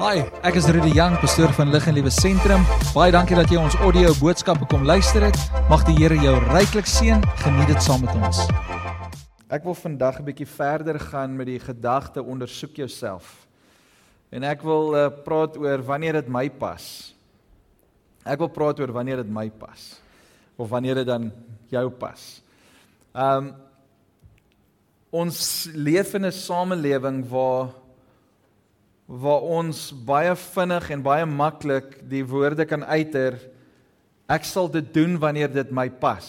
Hi, ek is Rudy Jang, pastoor van Lig en Liewe Sentrum. Baie dankie dat jy ons audio boodskappe kom luister het. Mag die Here jou ryklik seën. Geniet dit saam met ons. Ek wil vandag 'n bietjie verder gaan met die gedagte ondersoek jouself. En ek wil uh, praat oor wanneer dit my pas. Ek wil praat oor wanneer dit my pas of wanneer dit dan jou pas. Um ons leef in 'n samelewing waar waar ons baie vinnig en baie maklik die woorde kan uiter ek sal dit doen wanneer dit my pas.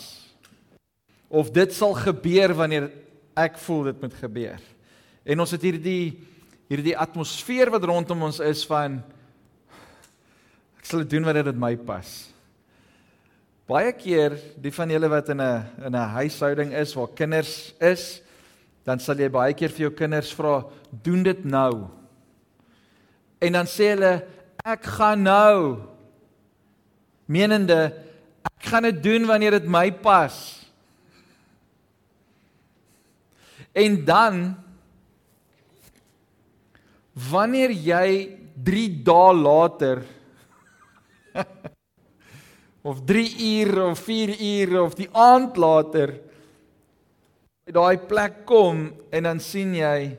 Of dit sal gebeur wanneer ek voel dit moet gebeur. En ons het hierdie hierdie atmosfeer wat rondom ons is van ek sal dit doen wanneer dit my pas. Baie keer die van julle wat in 'n in 'n huishouding is waar kinders is dan sal jy baie keer vir jou kinders vra doen dit nou En dan sê hulle ek gaan nou menende ek gaan dit doen wanneer dit my pas. En dan wanneer jy 3 dae later of 3 uur of 4 uur of die aand later by daai plek kom en dan sien jy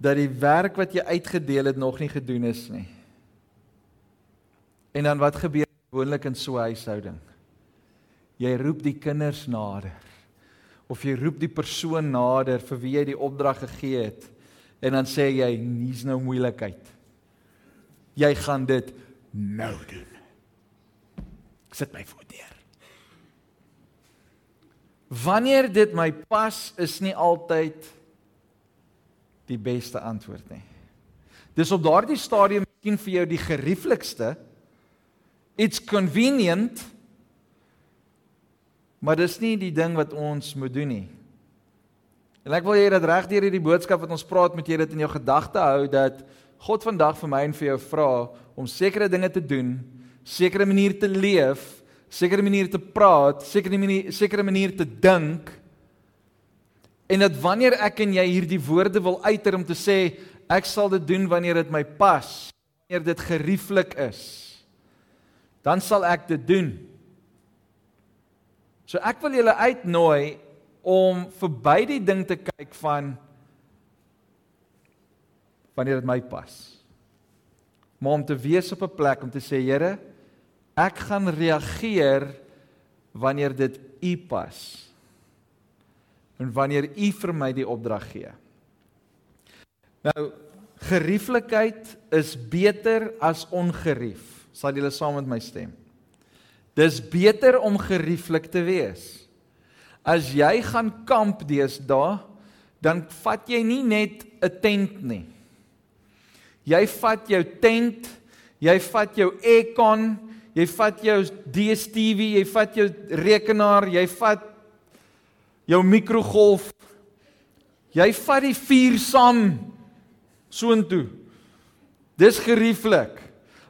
dat die werk wat jy uitgedeel het nog nie gedoen is nie. En dan wat gebeur gewoonlik in so 'n huishouding? Jy roep die kinders nader of jy roep die persoon nader vir wie jy die opdrag gegee het en dan sê jy hier's nou moeilikheid. Jy gaan dit nou doen. Sit my voet neer. Wanneer dit my pas is nie altyd die beste antwoord nie. Dis op daardie stadium miskien vir jou die gerieflikste. It's convenient. Maar dis nie die ding wat ons moet doen nie. En ek wil hê dat reg deur hierdie boodskap wat ons praat met jy dit in jou gedagte hou dat God vandag vir my en vir jou vra om sekere dinge te doen, sekere maniere te leef, sekere maniere te praat, sekere maniere sekere maniere te dink En dat wanneer ek en jy hierdie woorde wil uiter om te sê ek sal dit doen wanneer dit my pas, wanneer dit gerieflik is, dan sal ek dit doen. So ek wil julle uitnooi om verby die ding te kyk van wanneer dit my pas. Maar om te wees op 'n plek om te sê Here, ek gaan reageer wanneer dit u pas en wanneer u vir my die opdrag gee. Nou gerieflikheid is beter as ongerief. Sal julle saam met my stem? Dis beter om gerieflik te wees. As jy gaan kamp deesdae, dan vat jy nie net 'n tent nie. Jy vat jou tent, jy vat jou aircon, jy vat jou DStv, jy vat jou rekenaar, jy vat jou mikrogolf. Jy vat die vuur saam soontoe. Dis gerieflik.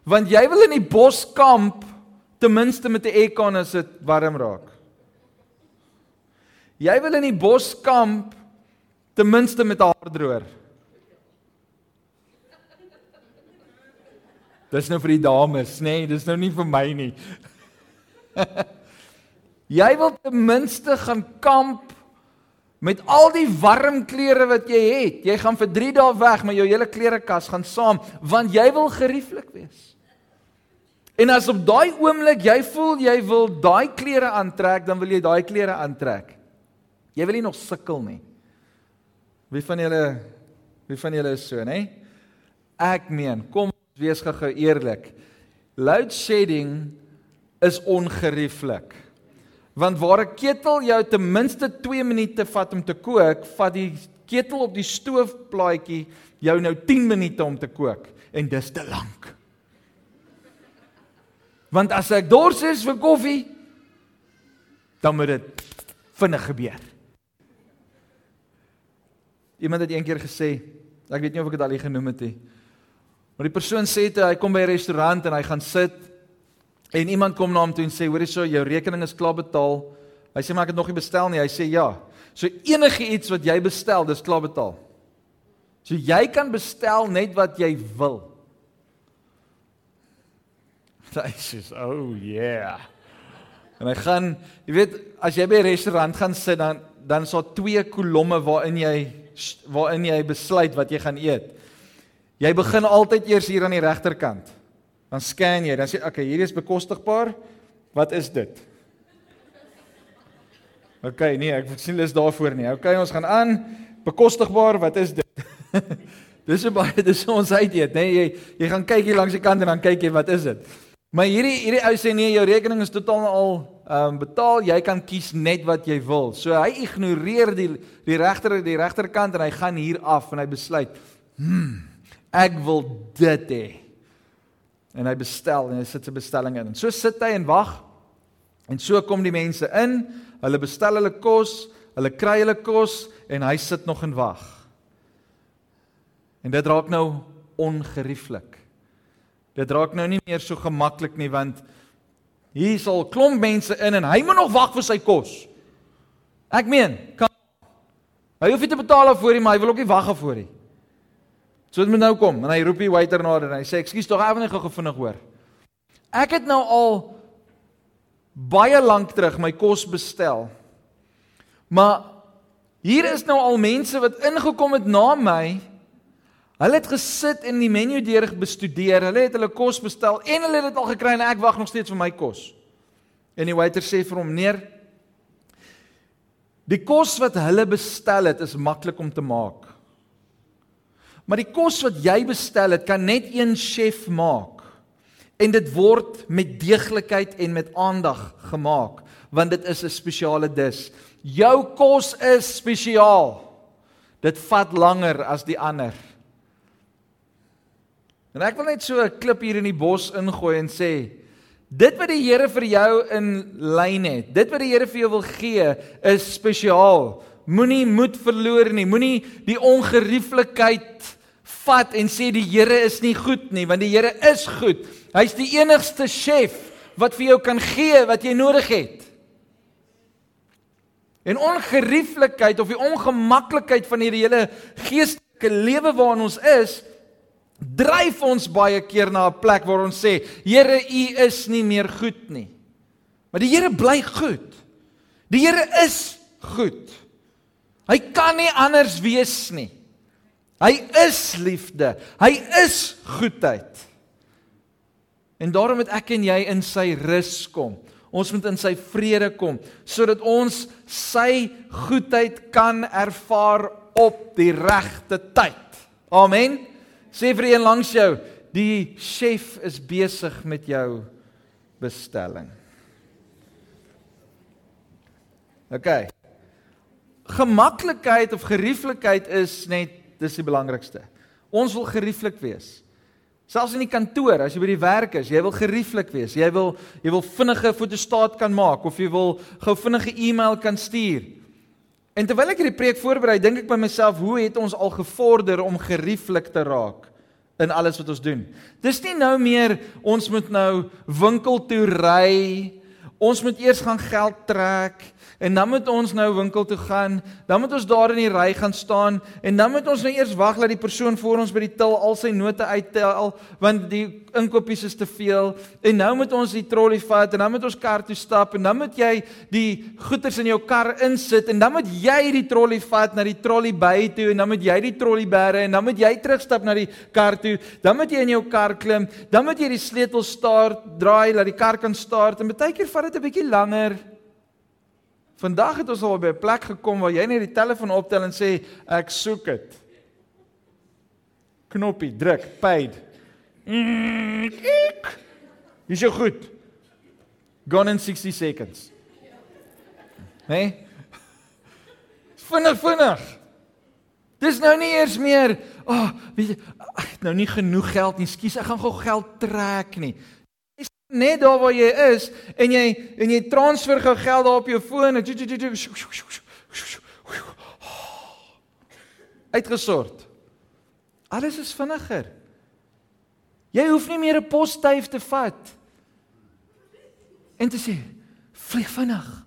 Want jy wil in die bos kamp ten minste met 'n aircon as dit warm raak. Jy wil in die bos kamp ten minste met 'n haardroër. Dis nou vir die dames, nê? Nee, dis nou nie vir my nie. Jy wil ten minste gaan kamp met al die warm klere wat jy het. Jy gaan vir 3 dae weg, maar jou hele klerekas gaan saam want jy wil gerieflik wees. En as op daai oomblik jy voel jy wil daai klere aantrek, dan wil jy daai klere aantrek. Jy wil nie nog sukkel nie. Wie van julle wie van julle is so, nê? Ek meen, kom wees gou-gou eerlik. Load shedding is ongerieflik. Want waar 'n ketel jou ten minste 2 minute vat om te kook, vat die ketel op die stoofplaatjie jou nou 10 minute om te kook en dis te lank. Want as ek dors is vir koffie, dan moet dit vinnig gebeur. Iemand het eendag gesê, ek weet nie of ek dit al hier genoem het nie. Maar die persoon sê toe hy kom by 'n restaurant en hy gaan sit En iemand kom na hom toe en sê: "Hoorie so, jou rekening is klaar betaal." Hy sê: "Maar ek het nog nie bestel nie." Hy sê: "Ja." So enige iets wat jy bestel, dis klaar betaal. So jy kan bestel net wat jy wil. Hy sê, "Oh yeah." En hy gaan, jy weet, as jy by 'n restaurant gaan sit dan dan is daar twee kolomme waarin jy waarin jy besluit wat jy gaan eet. Jy begin altyd eers hier aan die regterkant. Dan scan jy, dan sê okay, hierdie is bekostigbaar. Wat is dit? OK, nee, ek sien is daarvoor nie. OK, ons gaan aan. Bekostigbaar, wat is dit? dis so baie dis ons uit eet, nê? Nee, jy jy gaan kyk hier langs die kant en dan kyk jy wat is dit? Maar hierdie hierdie ou sê nee, jou rekening is totaal al ehm um, betaal. Jy kan kies net wat jy wil. So hy ignoreer die die regter die regterkant en hy gaan hier af en hy besluit, "Hm, ek wil dit hê." En hy bestel en hy sit sy bestelling in. En so sit hy en wag. En so kom die mense in, hulle bestel hulle kos, hulle kry hulle kos en hy sit nog en wag. En dit raak nou ongerieflik. Dit raak nou nie meer so gemaklik nie want hier sal klomp mense in en hy moet nog wag vir sy kos. Ek meen, kan Hy hoef nie te betaal daarvoor nie, maar hy wil ook nie wag daarvoor nie. So dit moet nou kom en hy roep die waiter nader en hy sê ekskuus tog effe net gou vinnig hoor. Ek het nou al baie lank terug my kos bestel. Maar hier is nou al mense wat ingekom het na my Hulle het gesit en die menu deur bestudeer. Hulle het hulle kos bestel en hulle het dit al gekry en ek wag nog steeds vir my kos. En die waiter sê vir hom: "Neer. Die kos wat hulle bestel het is maklik om te maak. Maar die kos wat jy bestel het, kan net een chef maak. En dit word met deeglikheid en met aandag gemaak, want dit is 'n spesiale dis. Jou kos is spesiaal. Dit vat langer as die ander." En ek wil net so 'n klip hier in die bos ingooi en sê dit wat die Here vir jou in lyn het, dit wat die Here vir jou wil gee, is spesiaal. Moenie moed verloor nie. Moenie die ongerieflikheid vat en sê die Here is nie goed nie, want die Here is goed. Hy's die enigste chef wat vir jou kan gee wat jy nodig het. En ongerieflikheid of die ongemaklikheid van hierdie hele geestelike lewe waarin ons is, dryf ons baie keer na 'n plek waar ons sê, Here, U is nie meer goed nie. Maar die Here bly goed. Die Here is goed. Hy kan nie anders wees nie. Hy is liefde. Hy is goedheid. En daarom moet ek en jy in sy rus kom. Ons moet in sy vrede kom sodat ons sy goedheid kan ervaar op die regte tyd. Amen. Sê vir een langs jou, die chef is besig met jou bestelling. OK. Gemaklikheid of gerieflikheid is net dis die belangrikste. Ons wil gerieflik wees. Selfs in die kantoor, as jy by die werk is, jy wil gerieflik wees. Jy wil jy wil vinnige fotostaat kan maak of jy wil gou vinnige e-mail kan stuur. En terwyl ek hierdie preek voorberei, dink ek by myself, hoe het ons al gevorder om gerieflik te raak in alles wat ons doen? Dis nie nou meer ons moet nou winkel toe ry, ons moet eers gaan geld trek, En dan moet ons nou winkel toe gaan. Dan moet ons daar in die ry gaan staan en dan moet ons nou eers wag dat die persoon voor ons by die til al sy note uittel want die inkopies is te veel. En nou moet ons die trolly vat en dan moet ons kar toe stap en dan moet jy die goederes in jou kar insit en dan moet jy die trolly vat na die trolly by toe en dan moet jy die trolly bære en dan moet jy terugstap na die kar toe. Dan moet jy in jou kar klim. Dan moet jy die sleutel start, draai dat die kar kan start en baie keer vat dit 'n bietjie langer. Vandag het ons al by 'n plek gekom waar jy net die telefoon optel en sê ek soek dit. Knoppie druk, paid. Is jou goed? Gone in 60 seconds. Nee. Vinnig vinnig. Dis nou nie eers meer, ag, oh, weet jy, ek het nou nie genoeg geld nie. Skus, ek gaan gou geld trek nie net daar waar jy is en jy en jy transfer gou geld daar op jou foon en uitgesort. Alles is vinniger. Jy hoef nie meer 'n posstyf te vat. En te sê, vlieg vinnig.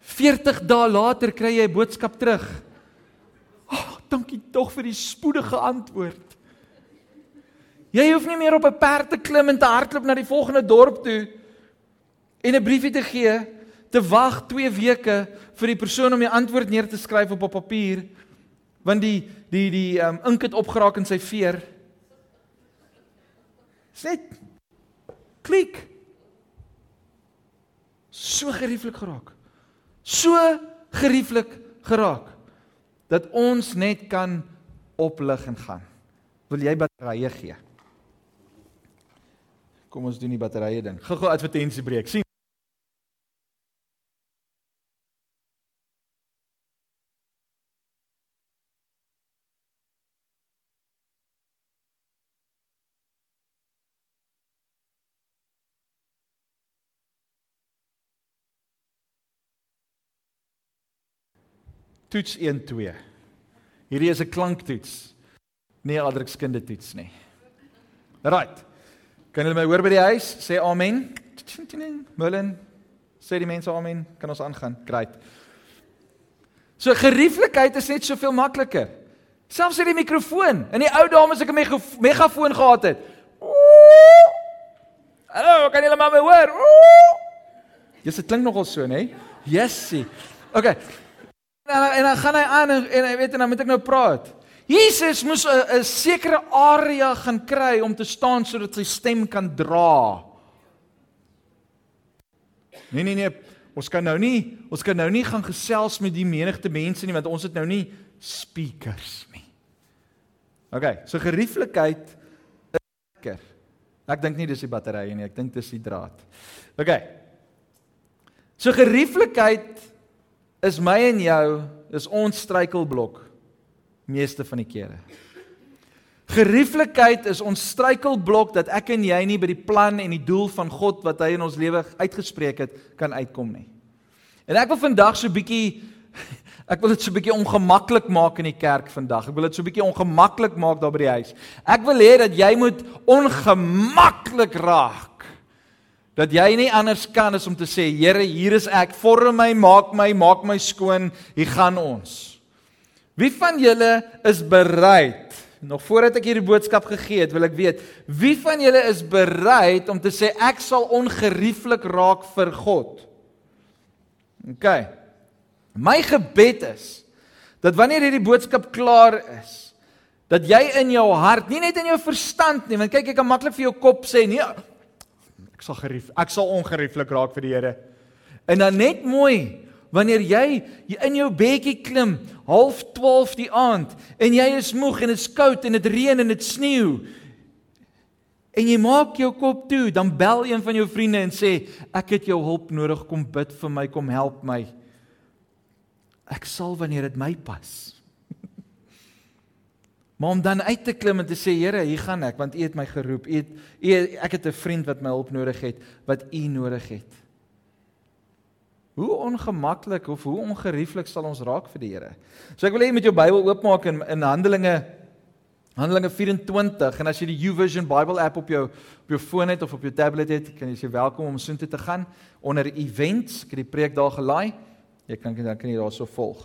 40 dae later kry jy 'n boodskap terug. dankie tog vir die spoedige antwoord. Jy hoef nie meer op 'n perd te klim en te hardloop na die volgende dorp toe en 'n briefie te gee, te wag 2 weke vir die persoon om die antwoord neer te skryf op 'n papier want die die die um, ink het opgeraak in sy veer. Sit. Klik. So gerieflik geraak. So gerieflik geraak dat ons net kan oplig en gaan. Wil jy batterye gee? Kom ons doen die batterye ding. Gou-gou advertensiebreek. sien toets 1 2. Hierdie is 'n klanktoets. Nie 'n adrukskunde toets nie. Right. Kan julle my hoor by die huis? Sê amen. Mullen. Sê die mense amen. Kan ons aangaan? Great. So gerieflikheid is net soveel makliker. Selfs in die mikrofoon. In die ou dae as ek 'n megafoon gehad het. Hallo, kan julle my hoor? Jy se klink nogal so, nê? Jessie. Okay. En en dan gaan hy aan en, en weet en dan moet ek nou praat. Jesus moes 'n sekere area gaan kry om te staan sodat sy stem kan dra. Nee nee nee, ons kan nou nie, ons kan nou nie gaan gesels met die menigte mense nie want ons het nou nie speakers nie. OK, so gerieflikheid is lekker. Ek dink nie dis die batterye nie, ek dink dis die draad. OK. So gerieflikheid is my en jou is ons struikelblok meeste van die kere. Gerieflikheid is ons struikelblok dat ek en jy nie by die plan en die doel van God wat hy in ons lewe uitgespreek het kan uitkom nie. En ek wil vandag so 'n bietjie ek wil dit so 'n bietjie ongemaklik maak in die kerk vandag. Ek wil dit so 'n bietjie ongemaklik maak daar by die huis. Ek wil hê dat jy moet ongemaklik raak dat jy nie anders kan as om te sê Here, hier is ek, vorm my, maak my, maak my skoon, hier gaan ons. Wie van julle is bereid? Nog voordat ek hierdie boodskap gegee het, wil ek weet, wie van julle is bereid om te sê ek sal ongerieflik raak vir God? OK. My gebed is dat wanneer hierdie boodskap klaar is, dat jy in jou hart, nie net in jou verstand nie, want kyk ek kan maklik vir jou kop sê, nee, Ek sal gerief, ek sal ongerieflik raak vir die Here. En dan net mooi wanneer jy, in jou bedjie klim, half 12 die aand en jy is moeg en dit is koud en dit reën en dit sneeu. En jy maak jou kop toe, dan bel een van jou vriende en sê ek het jou hulp nodig, kom bid vir my, kom help my. Ek sal wanneer dit my pas. Maar om dan uit te klim en te sê Here, hier gaan ek want U het my geroep. U het, u ek het 'n vriend wat my hulp nodig het, wat U nodig het. Hoe ongemaklik of hoe ongerieflik sal ons raak vir die Here. So ek wil hê jy moet jou Bybel oopmaak in in Handelinge Handelinge 24 en as jy die YouVersion Bible app op jou op jou foon het of op jou tablet het, kan jy sê welkom om soontoe te gaan onder events, ek het die preek daar gelaai. Jy kan dan kan jy daarso volg.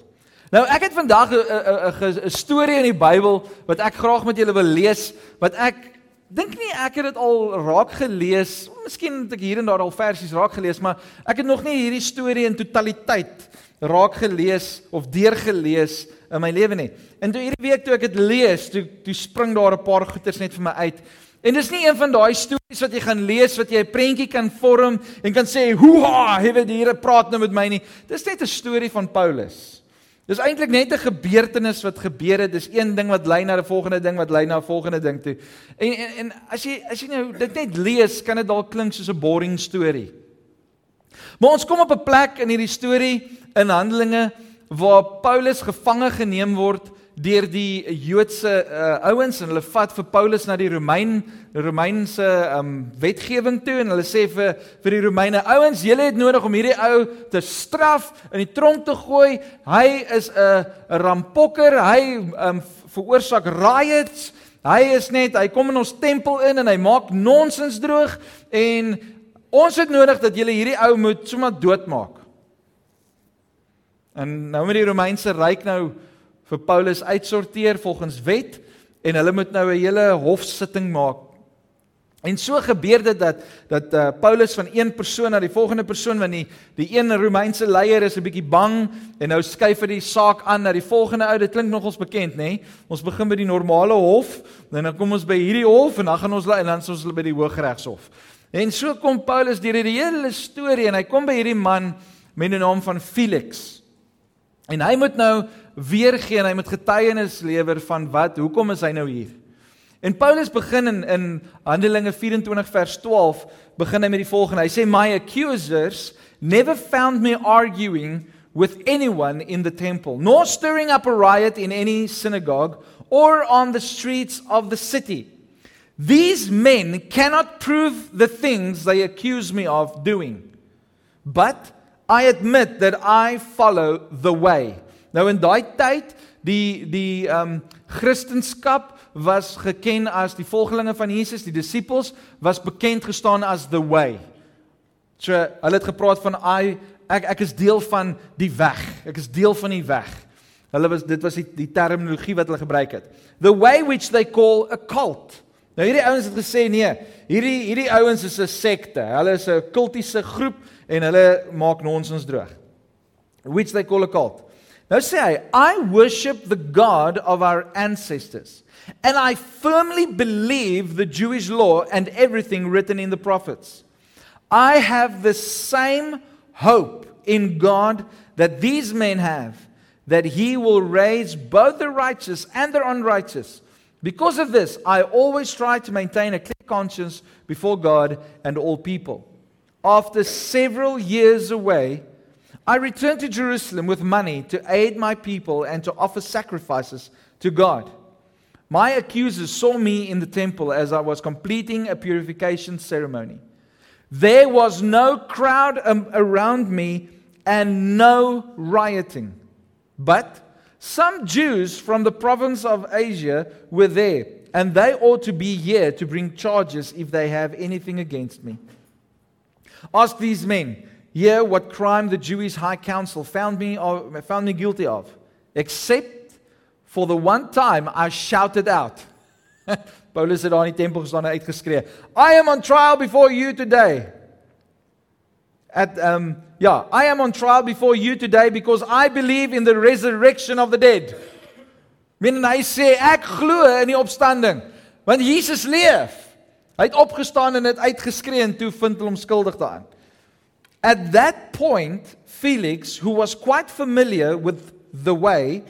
Nou ek het vandag 'n 'n storie in die Bybel wat ek graag met julle wil lees wat ek dink nie ek het dit al raak gelees. Miskien het ek hier en daar al versies raak gelees, maar ek het nog nie hierdie storie in totaliteit raak gelees of deurgelees in my lewe nie. En toe hierdie week toe ek dit lees, toe toe spring daar 'n paar goeters net vir my uit. En dis nie een van daai stories wat jy gaan lees wat jy 'n prentjie kan vorm en kan sê, "Hoeha, het die Here praat nou met my nie." Dis net 'n storie van Paulus. Dis eintlik net 'n gebeurtenis wat gebeur het. Dis een ding wat lei na 'n volgende ding wat lei na 'n volgende ding toe. En en, en as jy as jy nou dit net lees, kan dit dalk klink soos 'n boring storie. Maar ons kom op 'n plek in hierdie storie in Handelinge waar Paulus gevange geneem word deur die Joodse uh, ouens en hulle vat vir Paulus na die Romein Romeinse um wetgewing toe en hulle sê vir vir die Romeine ouens julle het nodig om hierdie ou te straf in die tronk te gooi. Hy is 'n 'n rampokker. Hy um veroorsaak riots. Hy is net hy kom in ons tempel in en hy maak nonsens droog. En ons het nodig dat julle hierdie ou moet sommer doodmaak. En nou met die Romeinse ryk nou vir Paulus uitsorteer volgens wet en hulle moet nou 'n hele hofsitting maak. En so gebeur dit dat dat uh, Paulus van een persoon na die volgende persoon want die die een Romeinse leier is 'n bietjie bang en nou skuif hy die saak aan na die volgende ou. Dit klink nogals bekend, nê? Nee? Ons begin by die normale hof en dan kom ons by hierdie hof en dan gaan ons en dan is ons by die Hooggeregshof. En so kom Paulus deur die hele storie en hy kom by hierdie man met die naam van Felix. En hy moet nou weer gee en hy moet getuienis lewer van wat hoekom is hy nou hier? En Paulus begin in in Handelinge 24 vers 12 begin hy met die volgende. Hy sê my accusers never found me arguing with anyone in the temple, nor stirring up a riot in any synagogue or on the streets of the city. These men cannot prove the things they accuse me of doing. But I admit that I follow the way. Nou in daai tyd die die ehm um, Christendom was geken as die volgelinge van Jesus, die disippels was bekend gestaan as the way. So hulle het gepraat van I ek ek is deel van die weg. Ek is deel van die weg. Hulle was dit was die, die terminologie wat hulle gebruik het. The way which they call a cult. Nou hierdie ouens het gesê nee, hierdie hierdie ouens is 'n sekte. Hulle is 'n kultiese groep en hulle maak nonsens droog. Which they call a cult. Nou sê hy, I worship the God of our ancestors. And I firmly believe the Jewish law and everything written in the prophets. I have the same hope in God that these men have, that He will raise both the righteous and the unrighteous. Because of this, I always try to maintain a clear conscience before God and all people. After several years away, I returned to Jerusalem with money to aid my people and to offer sacrifices to God. My accusers saw me in the temple as I was completing a purification ceremony. There was no crowd um, around me and no rioting. But some Jews from the province of Asia were there, and they ought to be here to bring charges if they have anything against me. Ask these men here what crime the Jewish high council found me, found me guilty of, except For the one time I shouted out. Paulus het daar in die tempel gestaan en uitgeskree, I am on trial before you today. At um yeah, I am on trial before you today because I believe in the resurrection of the dead. Men hy sê ek glo in die opstanding want Jesus leef. Hy het opgestaan en het uitgeskree en toe vind hulle hom skuldig daaraan. At that point Felix who was quite familiar with the way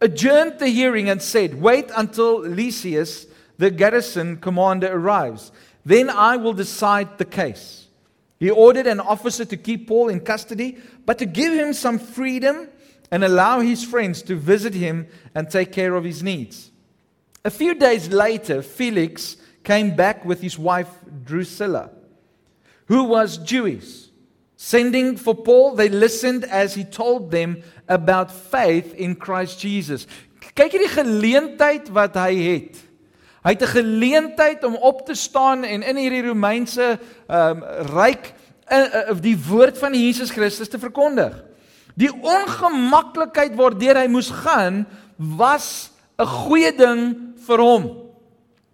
adjourned the hearing and said, Wait until Lysias, the garrison commander, arrives. Then I will decide the case. He ordered an officer to keep Paul in custody, but to give him some freedom and allow his friends to visit him and take care of his needs. A few days later, Felix came back with his wife Drusilla, who was Jewish. Sending for Paul, they listened as he told them about faith in Christ Jesus. Kyk hierdie geleentheid wat hy het. Hy het 'n geleentheid om op te staan en in hierdie Romeinse ehm um, ryk uh, uh, die woord van Jesus Christus te verkondig. Die ongemaklikheid waardeur hy moes gaan was 'n goeie ding vir hom.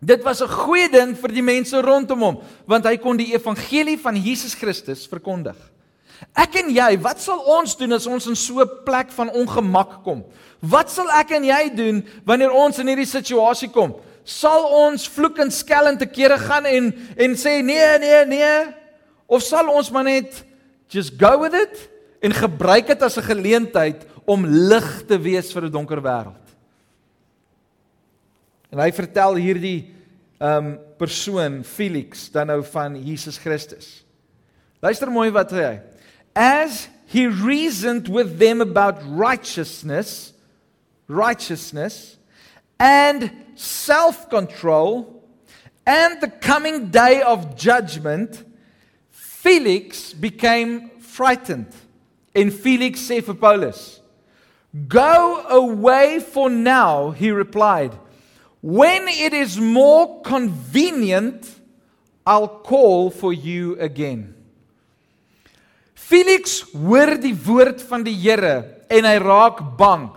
Dit was 'n goeie ding vir die mense rondom hom, want hy kon die evangelie van Jesus Christus verkondig. Ek en jy, wat sal ons doen as ons in so 'n plek van ongemak kom? Wat sal ek en jy doen wanneer ons in hierdie situasie kom? Sal ons vloek en skel en te kere gaan en en sê nee, nee, nee? Of sal ons maar net just go with it en gebruik dit as 'n geleentheid om lig te wees vir 'n donker wêreld? En hy vertel hierdie um, persoon Felix dan nou van Jesus Christus. Luister mooi wat hy sê as he reasoned with them about righteousness, righteousness, and self control, and the coming day of judgment, Felix became frightened. In Felix sê vir Paulus, Go away for now, he replied. When it is more convenient, I'll call for you again. Felix hoor die woord van die Here en hy raak bang.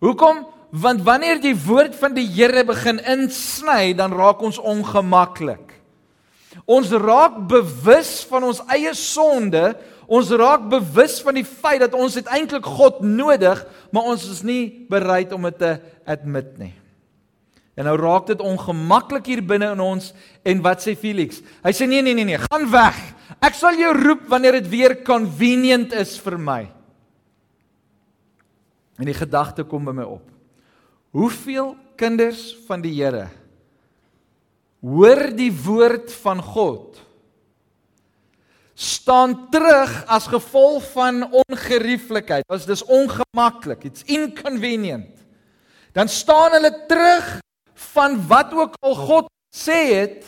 Hoekom? want wanneer die woord van die Here begin insny, dan raak ons ongemaklik. Ons raak bewus van ons eie sonde, ons raak bewus van die feit dat ons eintlik God nodig, maar ons is nie bereid om dit te admit nie. En nou raak dit ongemaklik hier binne in ons en wat sê Felix? Hy sê nee nee nee nee, gaan weg. Ek sal jou roep wanneer dit weer convenient is vir my. En die gedagte kom by my op. Hoeveel kinders van die Here hoor die woord van God staan terug as gevolg van ongerieflikheid. As dis ongemaklik, it's inconvenient. Dan staan hulle terug van wat ook al God sê het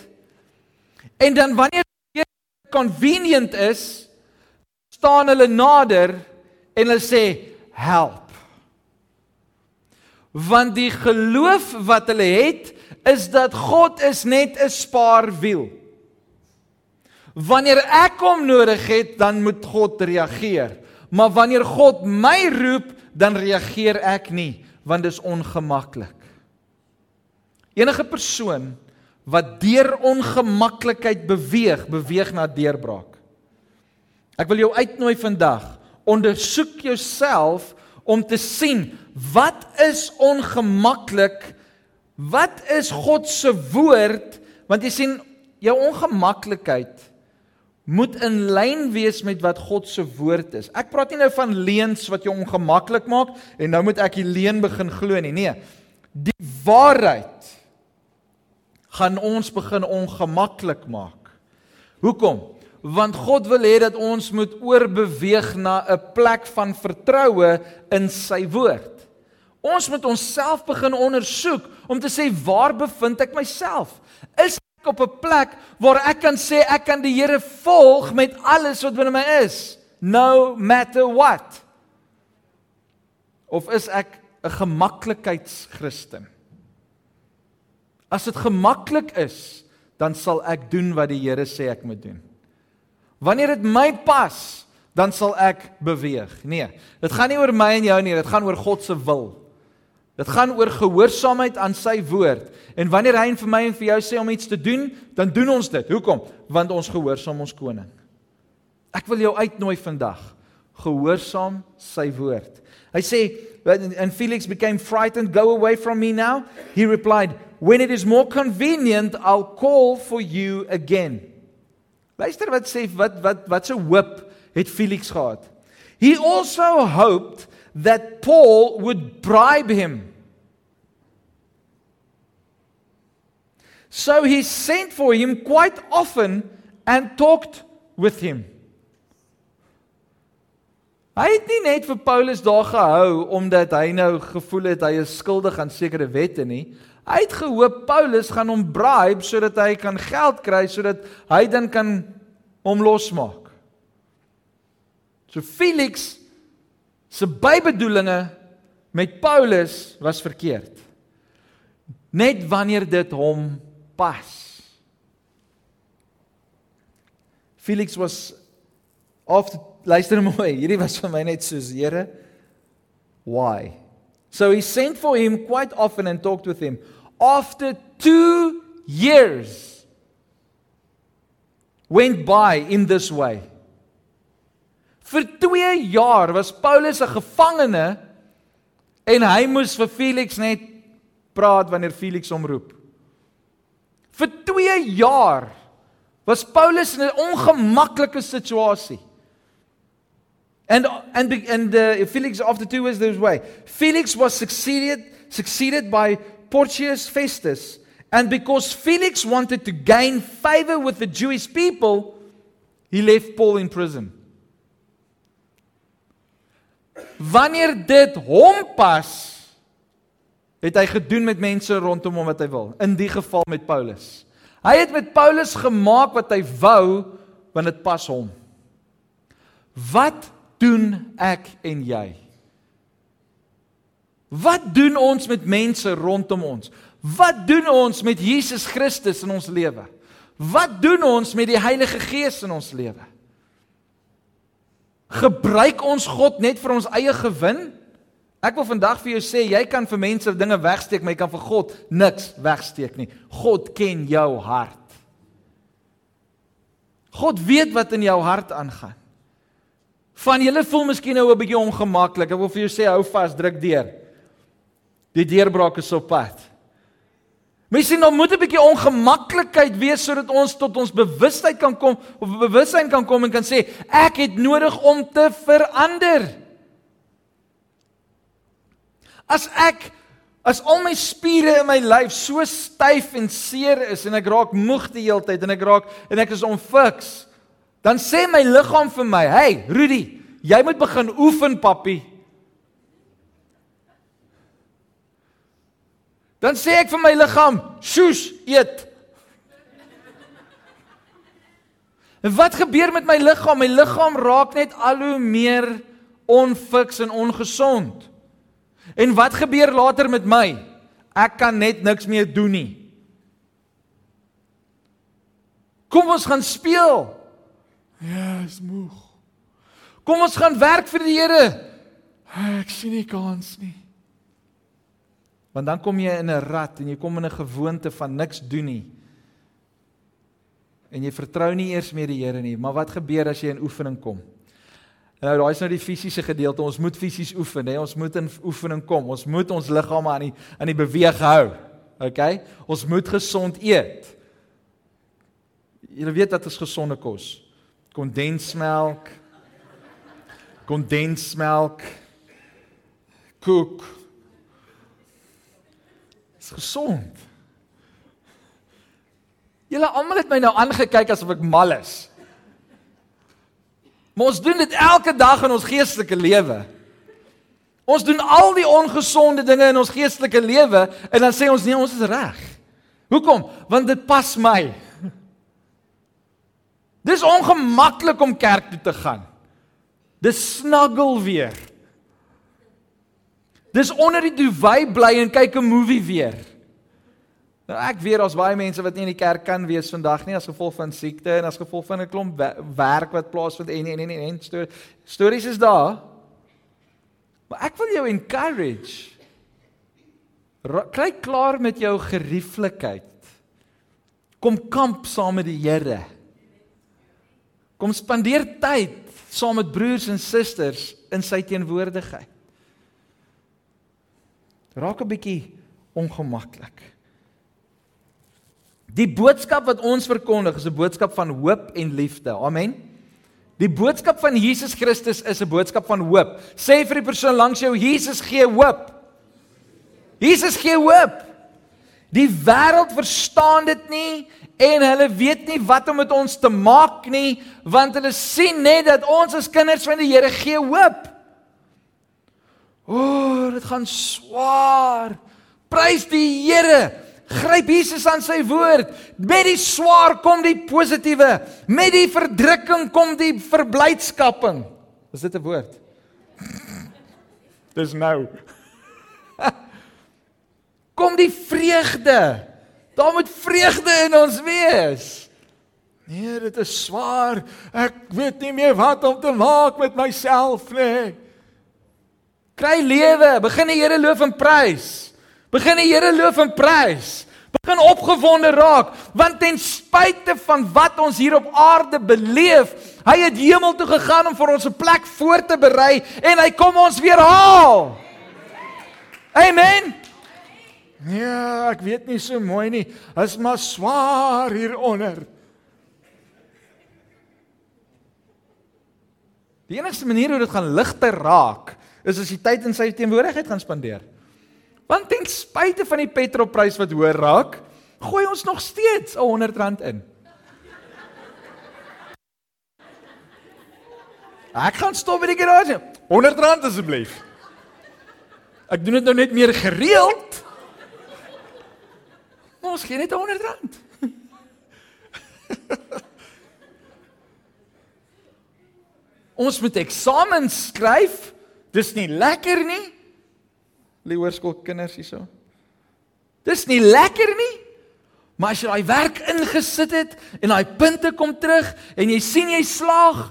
en dan wanneer dit convenient is, staan hulle nader en hulle sê help want die geloof wat hulle het is dat God is net 'n spaarwiel. Wanneer ek hom nodig het, dan moet God reageer. Maar wanneer God my roep, dan reageer ek nie, want dit is ongemaklik. Enige persoon wat deur ongemaklikheid beweeg, beweeg na deurbraak. Ek wil jou uitnooi vandag, ondersoek jouself om te sien wat is ongemaklik? Wat is God se woord? Want jy sien jou ongemaklikheid moet in lyn wees met wat God se woord is. Ek praat nie nou van leuns wat jou ongemaklik maak en nou moet ek die leuen begin glo nie. Nee. Die waarheid gaan ons begin ongemaklik maak. Hoekom? want God wil hê dat ons moet oorbeweeg na 'n plek van vertroue in sy woord. Ons moet onsself begin ondersoek om te sê waar bevind ek myself? Is ek op 'n plek waar ek kan sê ek kan die Here volg met alles wat binne my is, no matter what? Of is ek 'n gemaklikheidschristen? As dit gemaklik is, dan sal ek doen wat die Here sê ek moet doen. Wanneer dit my pas, dan sal ek beweeg. Nee, dit gaan nie oor my en jou nie, dit gaan oor God se wil. Dit gaan oor gehoorsaamheid aan sy woord. En wanneer hy vir my en vir jou sê om iets te doen, dan doen ons dit. Hoekom? Want ons gehoorsaam ons koning. Ek wil jou uitnooi vandag. Gehoorsaam sy woord. Hy sê and Felix became frightened, go away from me now. He replied, when it is more convenient, I'll call for you again. Luister wat sê wat wat wat se hoop het Felix gehad. He also hoped that Paul would bribe him. So he sent for him quite often and talked with him. Hy het nie net vir Paulus daar gehou omdat hy nou gevoel het hy is skuldig aan sekere wette nie. Hy het gehoop Paulus gaan hom bribe sodat hy kan geld kry sodat hy dan kan hom losmaak. So Felix se bybedoelinge met Paulus was verkeerd. Net wanneer dit hom pas. Felix was after luister mooi, hierdie was vir my net soos Here. Why? So he sent for him quite often and talked with him. After 2 years went by in this way. Vir 2 jaar was Paulus 'n gevangene en hy moes vir Felix net praat wanneer Felix hom roep. Vir 2 jaar was Paulus in 'n ongemaklike situasie. And and and uh, Felix after 2 years this way. Felix was succeeded succeeded by Porcius Festus. And because Felix wanted to gain favor with the Jewish people, he left Paul in prison. Wanneer dit hom pas, het hy gedoen met mense rondom hom wat hy wil. In die geval met Paulus. Hy het met Paulus gemaak wat hy wou want dit pas hom. Wat doen ek en jy? Wat doen ons met mense rondom ons? Wat doen ons met Jesus Christus in ons lewe? Wat doen ons met die Heilige Gees in ons lewe? Gebruik ons God net vir ons eie gewin? Ek wil vandag vir jou sê jy kan vir mense dinge wegsteek, maar jy kan vir God niks wegsteek nie. God ken jou hart. God weet wat in jou hart aangaan. Van julle voel miskien nou 'n bietjie ongemaklik. Ek wil vir jou sê hou vas, druk deur. Die deurbraak is op pad. Miskien dan moet 'n bietjie ongemaklikheid wees sodat ons tot ons bewustheid kan kom of bewussyn kan kom en kan sê ek het nodig om te verander. As ek as al my spiere in my lyf so styf en seer is en ek raak moeg die hele tyd en ek raak en ek is onfiks, dan sê my liggaam vir my, "Hey, Rudy, jy moet begin oefen, papi." Dan sê ek vir my liggaam, "Sjoes, eet." En wat gebeur met my liggaam? My liggaam raak net al hoe meer onfiks en ongesond. En wat gebeur later met my? Ek kan net niks meer doen nie. Kom ons gaan speel. Ja, is moeg. Kom ons gaan werk vir die Here. Ek sien nie kans nie. Want dan kom jy in 'n rat en jy kom in 'n gewoonte van niks doen nie. En jy vertrou nie eers meer die Here nie, maar wat gebeur as jy in oefening kom? Nou daai is nou die fisiese gedeelte. Ons moet fisies oefen, hè. Ons moet in oefening kom. Ons moet ons liggame aan die aan die beweeg hou. OK? Ons moet gesond eet. Jy weet dat dit gesonde kos. Kondensmelk. Kondensmelk. Koek is gesond. Julle almal het my nou aangekyk asof ek mal is. Maar ons doen dit elke dag in ons geestelike lewe. Ons doen al die ongesonde dinge in ons geestelike lewe en dan sê ons nee, ons is reg. Hoekom? Want dit pas my. Dis ongemaklik om kerk toe te gaan. Dis snuggle weer. Dis onder die duvet bly en kyk 'n movie weer. Nou ek weet daar's baie mense wat nie in die kerk kan wees vandag nie as gevolg van siekte en as gevolg van 'n klomp werk wat plaasvind en en en en, en stories, stories is daar. Maar ek wil jou encourage. Kry klaar met jou gerieflikheid. Kom kamp saam met die Here. Kom spandeer tyd saam met broers en susters in sy teenwoordigheid. Raak 'n bietjie ongemaklik. Die boodskap wat ons verkondig is 'n boodskap van hoop en liefde. Amen. Die boodskap van Jesus Christus is 'n boodskap van hoop. Sê vir die persoon langs jou, Jesus gee hoop. Jesus gee hoop. Die wêreld verstaan dit nie en hulle weet nie wat om met ons te maak nie, want hulle sien net dat ons as kinders van die Here gee hoop. O, oh, dit gaan swaar. Prys die Here. Gryp Jesus aan sy woord. Met die swaar kom die positiewe. Met die verdrukking kom die verblydskaping. Is dit 'n woord? Dis nou. kom die vreugde. Daar moet vreugde in ons wees. Nee, dit is swaar. Ek weet nie meer wat om te maak met myself nie. Kry lewe, begin die Here loof en prys. Begin die Here loof en prys. Begin opgewonde raak, want ten spyte van wat ons hier op aarde beleef, hy het hemel toe gegaan om vir ons 'n plek voor te berei en hy kom ons weer haal. Amen. Ja, ek weet nie so mooi nie. Is maar swaar hieronder. Die enigste manier hoe dit gaan ligter raak, is as jy tyd in sy teenwoordigheid gaan spandeer. Want ten spyte van die petrolprys wat hoër raak, gooi ons nog steeds 'n R100 in. Ek gaan stop by die garage. R100 asseblief. Ek doen dit nou net meer gereeld. Ons gee net R100. ons moet eksamens skryf Dis nie lekker nie. Lê hoërskool kinders hierso. Dis nie lekker nie. Maar as jy daai werk ingesit het en daai punte kom terug en jy sien jy slaag,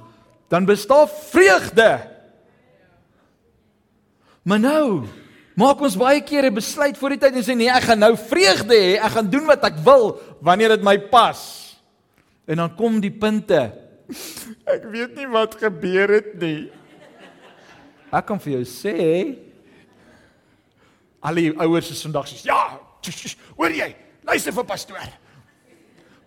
dan bestaan vreugde. Maar nou maak ons baie keer 'n besluit voor die tyd en sê nee, ek gaan nou vreugde hê, ek gaan doen wat ek wil wanneer dit my pas. En dan kom die punte. Ek weet nie wat gebeur het nie. Ek kan vir jou sê al die ouers is vandag sê ja, hoor jy? Luister vir pastoor.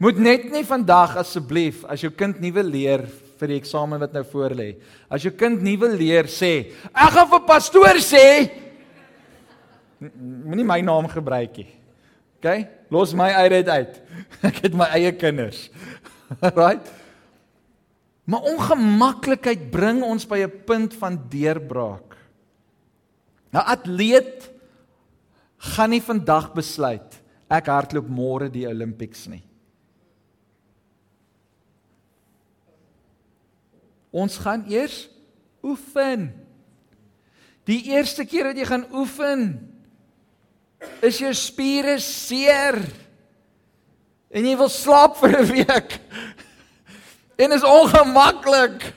Moet net nie vandag asseblief as jou kind nie wil leer vir die eksamen wat nou voor lê. As jou kind nie wil leer sê, ek gaan vir pastoor sê moenie my naam gebruik nie. OK? Los my uit dit uit. Ek het my eie kinders. right? Maar ongemaklikheid bring ons by 'n punt van deurbraak. 'n Atleet gaan nie vandag besluit ek hardloop môre die Olympics nie. Ons gaan eers oefen. Die eerste keer wat jy gaan oefen, is jou spiere seer. En jy wil slaap vir 'n week. En is ongemaklik.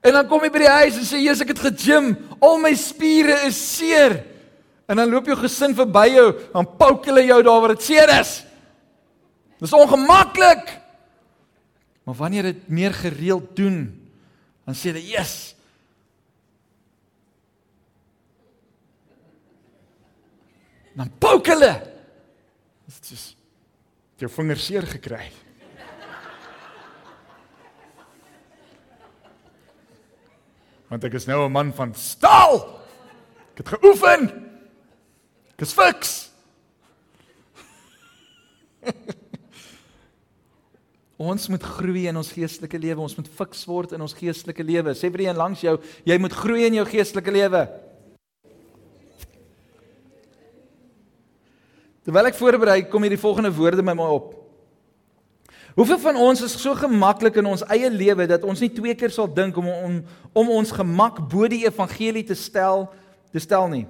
En dan kom jy by die huis en sê jy's ek het gegym, al my spiere is seer. En dan loop jou gesin verby jou, dan pouk hulle jou daar waar dit seer is. Dis ongemaklik. Maar wanneer jy dit meer gereeld doen, dan sê jy, "Yes." Dan pouk hulle. Dit is jou vinger seer gekry. Want ek is nou 'n man van staal. Ek het geoefen. Ek is fiks. ons moet groei in ons geestelike lewe. Ons moet fiks word in ons geestelike lewe. Sê vir een langs jou, jy moet groei in jou geestelike lewe. Terwyl ek voorberei, kom hierdie volgende woorde by my op. Hoeveel van ons is so gemaklik in ons eie lewe dat ons nie twee keer sal dink om om om ons gemak bo die evangelie te stel te stel nie.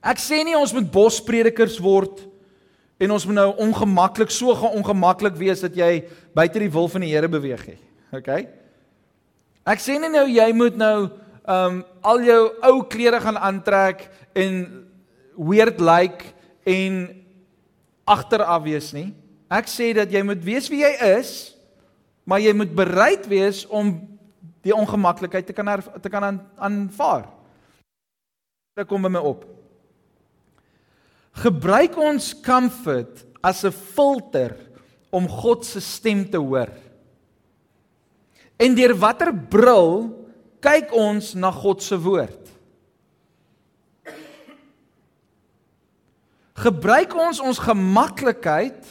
Ek sê nie ons moet bospredikers word en ons moet nou ongemaklik so ongemaklik wees dat jy buite die wil van die Here beweeg nie. OK? Ek sê nie nou jy moet nou um al jou ou klere gaan aantrek en weird lyk like en agteraf wees nie. Ek sê dat jy moet weet wie jy is, maar jy moet bereid wees om die ongemaklikheid te kan te kan aanvaar. Dit kom by my op. Gebruik ons comfort as 'n filter om God se stem te hoor. En deur watter bril kyk ons na God se woord? Gebruik ons ons gemaklikheid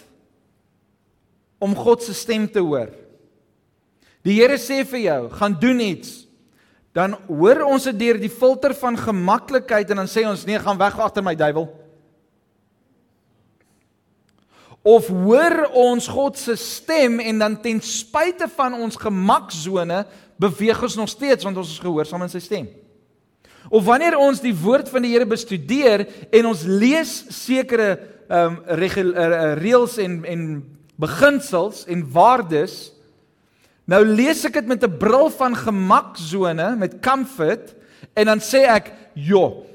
om God se stem te hoor. Die Here sê vir jou, gaan doen iets. Dan hoor ons dit deur die filter van gemaklikheid en dan sê ons nee, gaan weg agter my duiwel. Of hoor ons God se stem en dan ten spyte van ons gemaksone beweeg ons nog steeds want ons is gehoorsaam aan sy stem. Of wanneer ons die woord van die Here bestudeer en ons lees sekere ehm um, reëls en en beginsels en waardes. Nou lees ek dit met 'n bril van gemaksone, met comfort en dan sê ek, "Jo,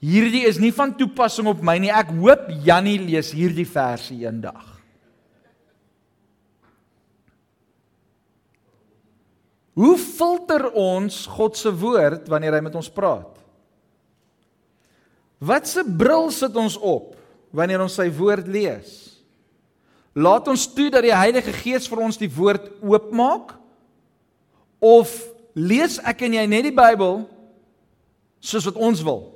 hierdie is nie van toepassing op my nie. Ek hoop Jannie lees hierdie versie eendag." Hoe filter ons God se woord wanneer hy met ons praat? Wat se bril sit ons op wanneer ons sy woord lees? Laat ons toe dat die Heilige Gees vir ons die woord oopmaak of lees ek en jy net die Bybel soos wat ons wil.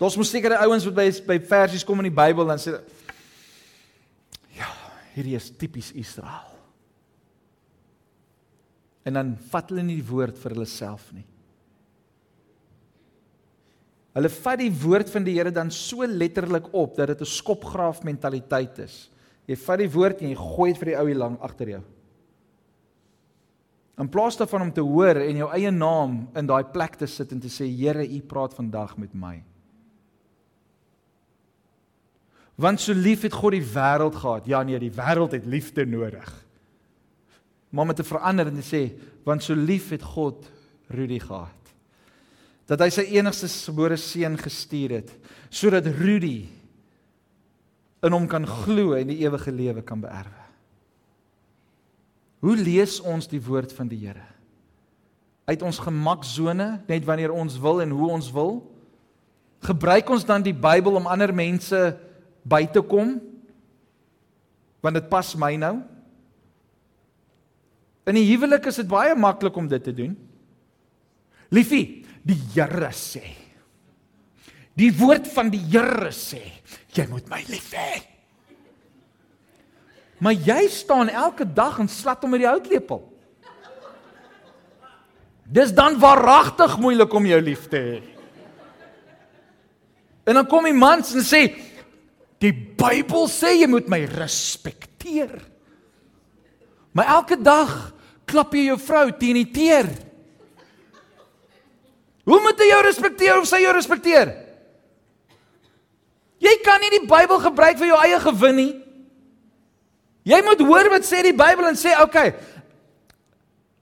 Dous moet sekere ouens wat by by versies kom in die Bybel dan sê ja, hierdie is tipies Israel. En dan vat hulle nie die woord vir hulle self nie. Hulle vat die woord van die Here dan so letterlik op dat dit 'n skopgraaf mentaliteit is. Jy vat die woord en jy gooi dit vir die ou hier lank agter jou. In plaas daarvan om te hoor en jou eie naam in daai plek te sit en te sê Here, U praat vandag met my. Want so lief het God die wêreld gehad. Ja nee, die wêreld het liefde nodig. Maar om te verander en te sê want so lief het God Rudy gehad. dat hy sy enigste gebore seun gestuur het sodat Rudy in hom kan glo en die ewige lewe kan beerwe. Hoe lees ons die woord van die Here? Uit ons gemaksone, net wanneer ons wil en hoe ons wil? Gebruik ons dan die Bybel om ander mense by te kom? Want dit pas my nou. In die huwelik is dit baie maklik om dit te doen. Liefie, die Here sê. Die woord van die Here sê, jy moet my lief hê. Maar jy staan elke dag en slat hom met die houtlepel. Dis dan waaragtig moeilik om jou lief te hê. En dan kom die mans en sê die Bybel sê jy moet my respekteer. Maar elke dag klap jy jou vrou teen die teer. Hoe moet jy jou respekteer of sy jou respekteer? Jy kan nie die Bybel gebruik vir jou eie gewin nie. Jy moet hoor wat sê die Bybel en sê, "Oké. Okay,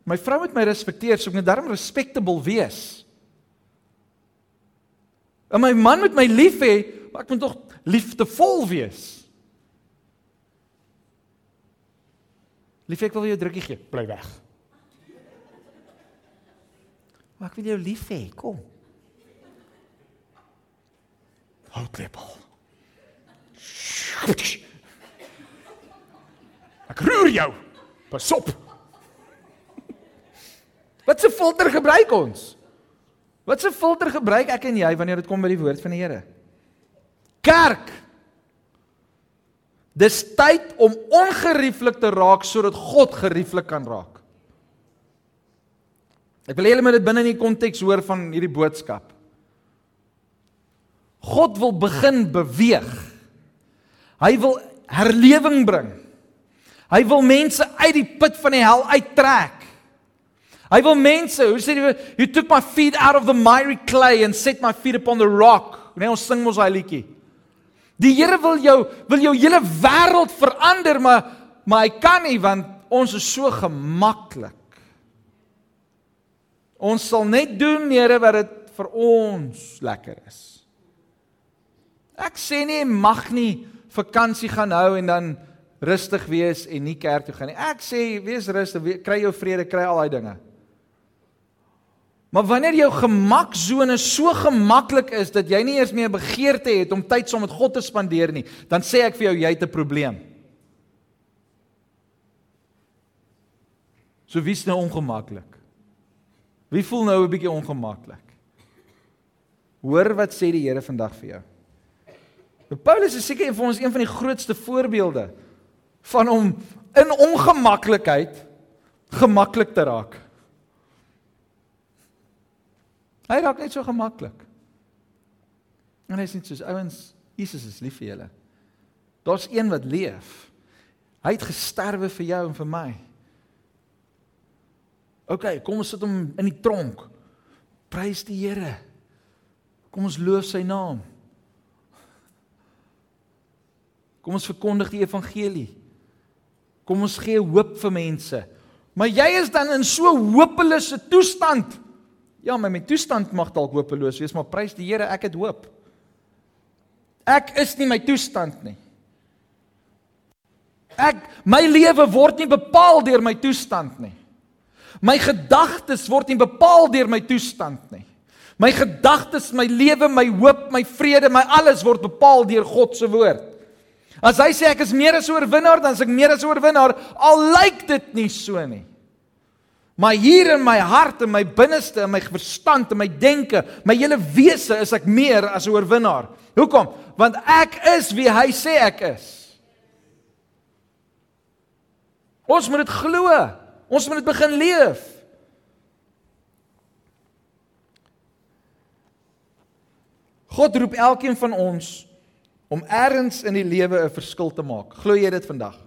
my vrou moet my respekteer, so ek moet darm respectable wees." En my man moet my lief hê, maar ek moet tog liefdevol wees. Lief ek wil jou drukkie gee, bly weg. Maar ek wil jou lief hê, kom. Hou klepel. Ek roer jou. Pas op. Wat 'n filter gebruik ons? Wat 'n filter gebruik ek en jy wanneer dit kom by die woord van die Here? Kerk. Dis tyd om ongerieflik te raak sodat God gerieflik kan raak. Ek wil hê julle moet dit binne in die konteks hoor van hierdie boodskap. God wil begin beweeg. Hy wil herlewing bring. Hy wil mense uit die put van die hel uittrek. Hy wil mense, hoe sê jy, you took my feet out of the miry clay and set my feet upon the rock. Nee, ons sing mos daai liedjie. Die Here wil jou wil jou hele wêreld verander, maar maar hy kan nie want ons is so gemaklik. Ons sal net doen, Here, wat dit vir ons lekker is. Ek sê nie mag nie vakansie gaan hou en dan rustig wees en nie kerk toe gaan nie. Ek sê wees rustig, kry jou vrede, kry al daai dinge. Maar wanneer jou gemaksone so gemaklik is dat jy nie eers meer begeerte het om tyd saam met God te spandeer nie, dan sê ek vir jou jy het 'n probleem. So wie's nou ongemaklik? Wie voel nou 'n bietjie ongemaklik? Hoor wat sê die Here vandag vir jou. Paulus is seker van ons een van die grootste voorbeelde van om in ongemaklikheid gemaklik te raak. Hy raak net so gemaklik. En hy sê soos ouens, Jesus is lief vir julle. Daar's een wat leef. Hy het gesterwe vir jou en vir my. OK, kom ons sit hom in die tronk. Prys die Here. Kom ons loof sy naam. Kom ons verkondig die evangelie. Kom ons gee hoop vir mense. Maar jy is dan in so hopelose toestand. Ja, my my toestand mag dalk hopeloos wees, maar prys die Here, ek het hoop. Ek is nie my toestand nie. Ek my lewe word nie bepaal deur my toestand nie. My gedagtes word nie bepaal deur my toestand nie. My gedagtes, my lewe, my hoop, my vrede, my alles word bepaal deur God se woord. As hy sê ek is meer as oorwinnaar, dan is ek meer as oorwinnaar, al lyk dit nie so nie. Maar hier in my hart en my binneste en my verstand en my denke, my hele wese is ek meer as 'n oorwinnaar. Hoekom? Want ek is wie hy sê ek is. Ons moet dit glo. Ons moet dit begin leef. God roep elkeen van ons om eers in die lewe 'n verskil te maak. Glo jy dit vandag?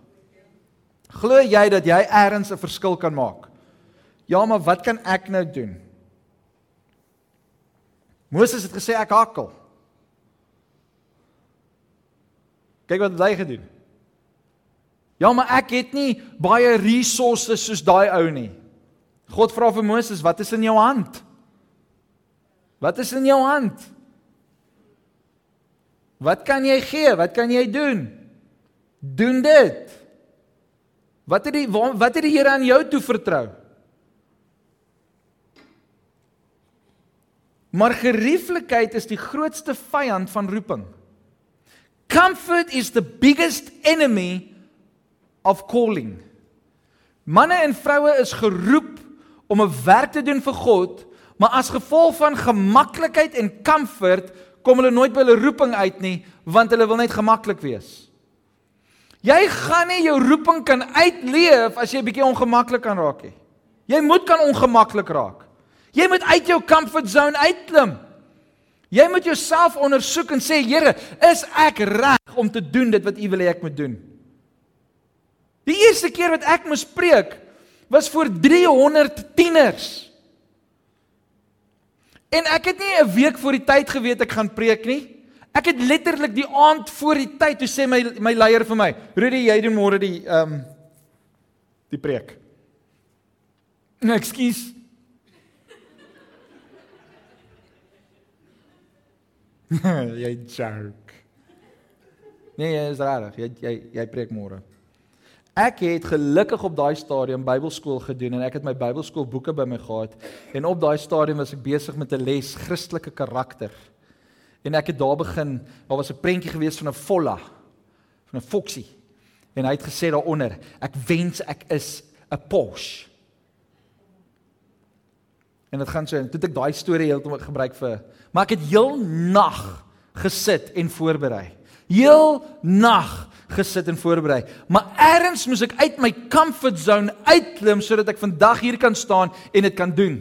Glo jy dat jy eers 'n verskil kan maak? Ja, maar wat kan ek nou doen? Moses het gesê ek hakkel. Kyk wat hy gedoen. Ja, maar ek het nie baie resources soos daai ou nie. God vra vir Moses, "Wat is in jou hand?" Wat is in jou hand? Wat kan jy gee? Wat kan jy doen? Doen dit. Wat het die wat het die Here aan jou toe vertrou? Maar gerieflikheid is die grootste vyand van roeping. Comfort is the biggest enemy of calling. Manne en vroue is geroep om 'n werk te doen vir God, maar as gevolg van gemaklikheid en comfort kom hulle nooit by hulle roeping uit nie, want hulle wil net gemaklik wees. Jy gaan nie jou roeping kan uitleef as jy bietjie ongemaklik kan raak nie. Jy moet kan ongemaklik raak. Jy moet uit jou comfort zone uitklim. Jy moet jouself ondersoek en sê, Here, is ek reg om te doen dit wat U wil hê ek moet doen? Die eerste keer wat ek moes preek, was voor 300 tieners. En ek het nie 'n week voor die tyd geweet ek gaan preek nie. Ek het letterlik die aand voor die tyd toe sê my my leier vir my, "Rudy, jy doen môre die ehm um, die preek." Nou, ekskuus. jy joke. Nee, jy is reg. Jy jy jy preek môre. Ek het gelukkig op daai stadium Bybelskool gedoen en ek het my Bybelskool boeke by my gehad en op daai stadium was ek besig met 'n les Christelike karakter. En ek het daar begin, daar was 'n prentjie gewees van 'n volla, van 'n foksie. En hy het gesê daaronder, ek wens ek is 'n Porsche. En dit gaan so en toe ek daai storie heeltemal gebruik vir maar ek het heel nag gesit en voorberei. Heel nag gesit en voorberei. Maar eers moes ek uit my comfort zone uitklim sodat ek vandag hier kan staan en dit kan doen.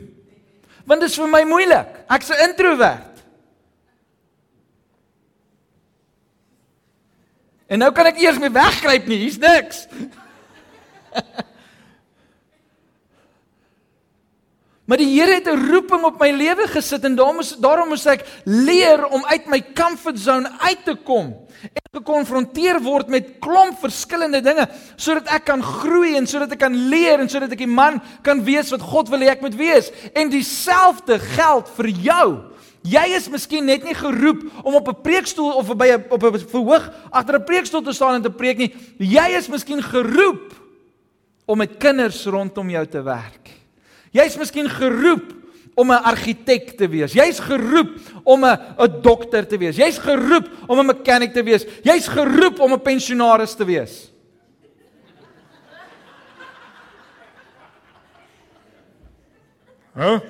Want dit is vir my moeilik. Ek's 'n introwert. En nou kan ek eers mee wegkruip nie. Hier's niks. Maar die Here het 'n roeping op my lewe gesit en daarom is daarom moet ek leer om uit my comfort zone uit te kom en gekonfronteer word met klomp verskillende dinge sodat ek kan groei en sodat ek kan leer en sodat ek die man kan wees wat God wil hê ek moet wees. En dieselfde geld vir jou. Jy is miskien net nie geroep om op 'n preekstoel of by 'n op 'n verhoog agter 'n preekstoel te staan en te preek nie. Jy is miskien geroep om met kinders rondom jou te werk. Jy's miskien geroep om 'n argitek te wees. Jy's geroep om 'n 'n dokter te wees. Jy's geroep om 'n mechanic te wees. Jy's geroep om 'n pensionaris te wees. Hæ? Huh?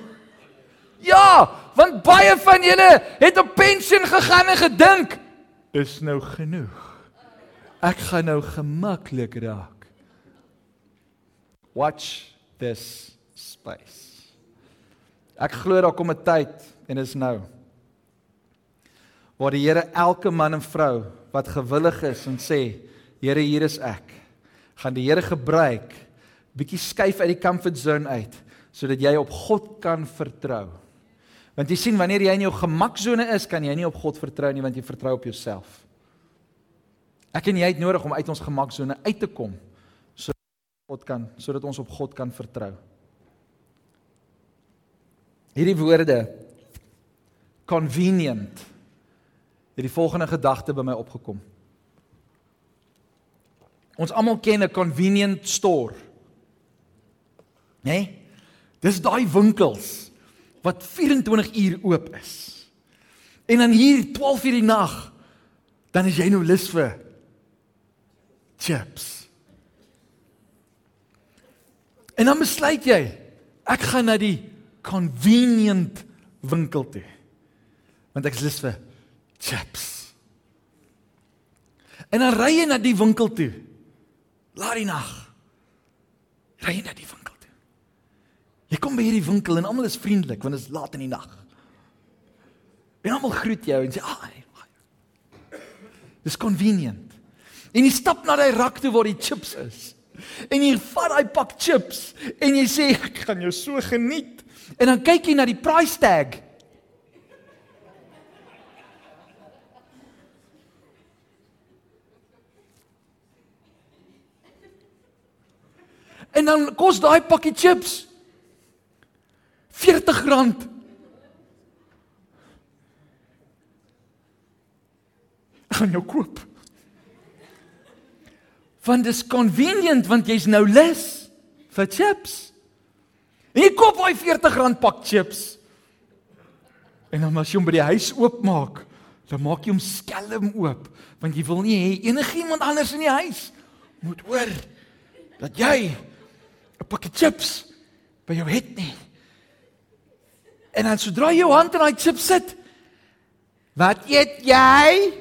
Ja, want baie van julle het op pensioen gegaan en gedink, dis nou genoeg. Ek gaan nou gemaklik raak. Watch this space. Ek glo daar kom 'n tyd en is nou waar die Here elke man en vrou wat gewillig is en sê Here hier is ek gaan die Here gebruik bietjie skuif uit die comfort zone uit sodat jy op God kan vertrou. Want jy sien wanneer jy in jou gemaksone is, kan jy nie op God vertrou nie want jy vertrou op jouself. Ek en jy het nodig om uit ons gemaksone uit te kom sodat God kan sodat ons op God kan vertrou. Hierdie woorde convenient het die volgende gedagte by my opgekom. Ons almal ken 'n convenient store. Né? Nee? Dis daai winkels wat 24 uur oop is. En dan hier 12 uur die nag dan is jy nou lus vir chips. En dan besluit jy, ek gaan na die convenient winkel toe. Want ek is lus vir chips. En dan ry jy na die winkel toe. Laat die nag. Ry jy na die winkel toe. Jy kom by hierdie winkel en almal is vriendelik want dit is laat in die nag. En almal groet jou en sê, "Ag, ah, dis convenient." En jy stap na daai rak toe waar die chips is. En jy vat daai pak chips en jy sê, "Ek gaan jou so geniet." En dan kyk jy na die price tag. En dan kos daai pakkie chips R40. gaan jou koop. Want dis convenient want jy's nou lus vir chips. En jy koop daai R40 pak chips. En dan as jy hom by die huis oopmaak, dan maak jy hom skelm oop want jy wil nie hê enigiemand anders in die huis moet hoor dat jy 'n pakkie chips by jou het nie. En dan sodra jy jou hand in daai chips sit, wat eet jy?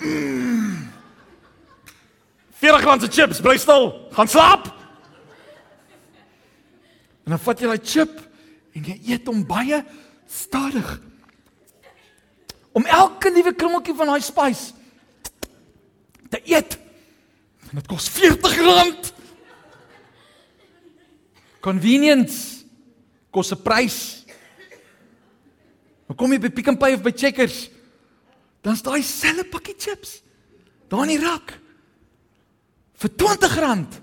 Mm. 40 rand se chips, bly stil, gaan slaap. En dan vat jy daai chip en jy eet hom baie stadig. Om elke liewe krummeltjie van daai spice te eet. En dit kos 40 rand. Convenience kos 'n prys. Maar kom jy by Pick n Pay of by Checkers, dan is daai selfe pakkie chips daar in die rak vir 20 rand.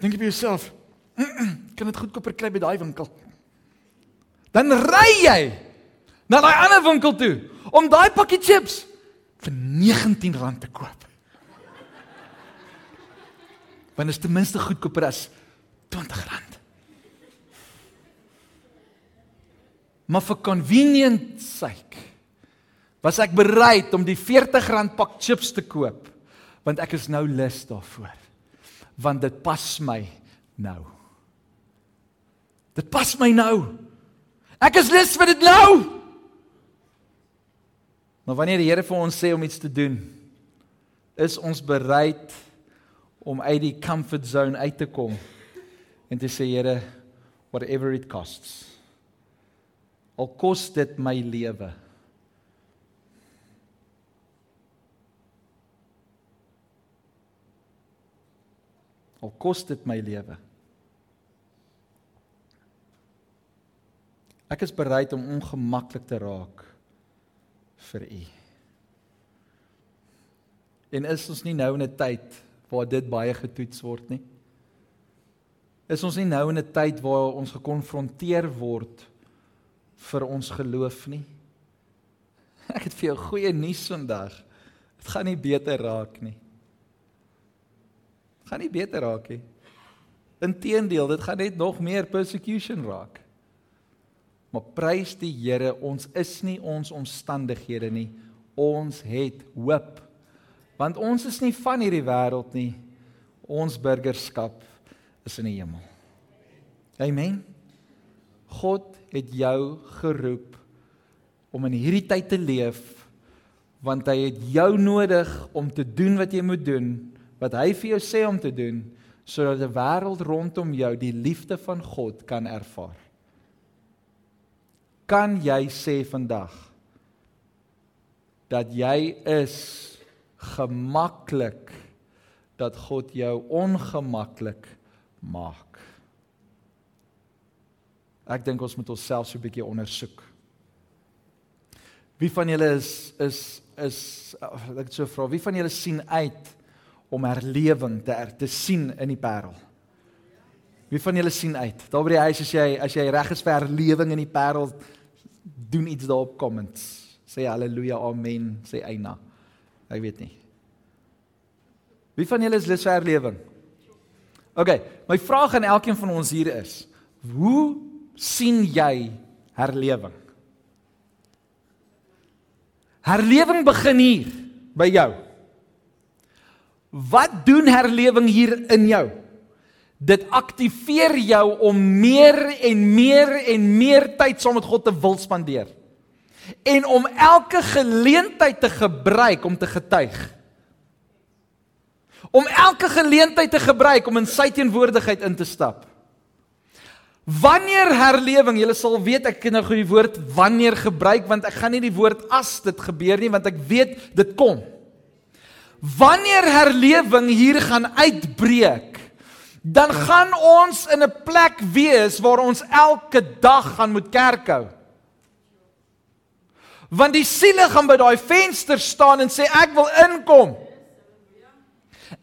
Dink jy by jouself, mm -mm, kan dit goedkoper kry by daai winkel? Dan ry jy na daai ander winkel toe om daai pakkie chips vir 19 rand te koop. Want dit is ten minste goedkoper as 20 rand. Maar vir convenience sake was ek bereid om die 40 rand pak chips te koop want ek is nou lus daarvoor. Want dit pas my nou. Dit pas my nou. Ek is lus vir dit nou. Maar wanneer die Here vir ons sê om iets te doen, is ons bereid om uit die comfort zone uit te kom en te sê Here, whatever it costs. Al kos dit my lewe. Al kos dit my lewe. Ek is bereid om ongemaklik te raak vir U. En is ons nie nou in 'n tyd waar dit baie getoets word nie? Is ons nie nou in 'n tyd waar ons gekonfronteer word vir ons geloof nie? Ek het vir jou goeie nuus vandag. Dit gaan nie beter raak nie. Dit gaan nie beter raak nie. Inteendeel, dit gaan net nog meer persecution raak. Maar prys die Here, ons is nie ons omstandighede nie. Ons het hoop. Want ons is nie van hierdie wêreld nie. Ons burgerskap is in die hemel. Amen. God het jou geroep om in hierdie tyd te leef want hy het jou nodig om te doen wat jy moet doen, wat hy vir jou sê om te doen sodat die wêreld rondom jou die liefde van God kan ervaar kan jy sê vandag dat jy is gemaklik dat God jou ongemaklik maak. Ek dink ons moet onsself so 'n bietjie ondersoek. Wie van julle is is is ek sou vra, wie van julle sien uit om herlewing te er, te sien in die Parel? Wie van julle sien uit? Daar by die huis as jy as jy reg is vir herlewing in die Parel, doen iets daarop comments. Sê haleluja, amen, sê eina. Ek weet nie. Wie van julle is lus vir herlewing? OK, my vraag aan elkeen van ons hier is: Hoe sien jy herlewing? Herlewing begin hier by jou. Wat doen herlewing hier in jou? Dit aktiveer jou om meer en meer en meer tyd saam met God te wil spandeer. En om elke geleentheid te gebruik om te getuig. Om elke geleentheid te gebruik om in sy teenwoordigheid in te stap. Wanneer herlewing, jy sal weet ek ken nou die woord wanneer gebruik want ek gaan nie die woord as dit gebeur nie want ek weet dit kom. Wanneer herlewing hier gaan uitbreek dan gaan ons in 'n plek wees waar ons elke dag gaan moet kerk hou. Want die siele gaan by daai venster staan en sê ek wil inkom.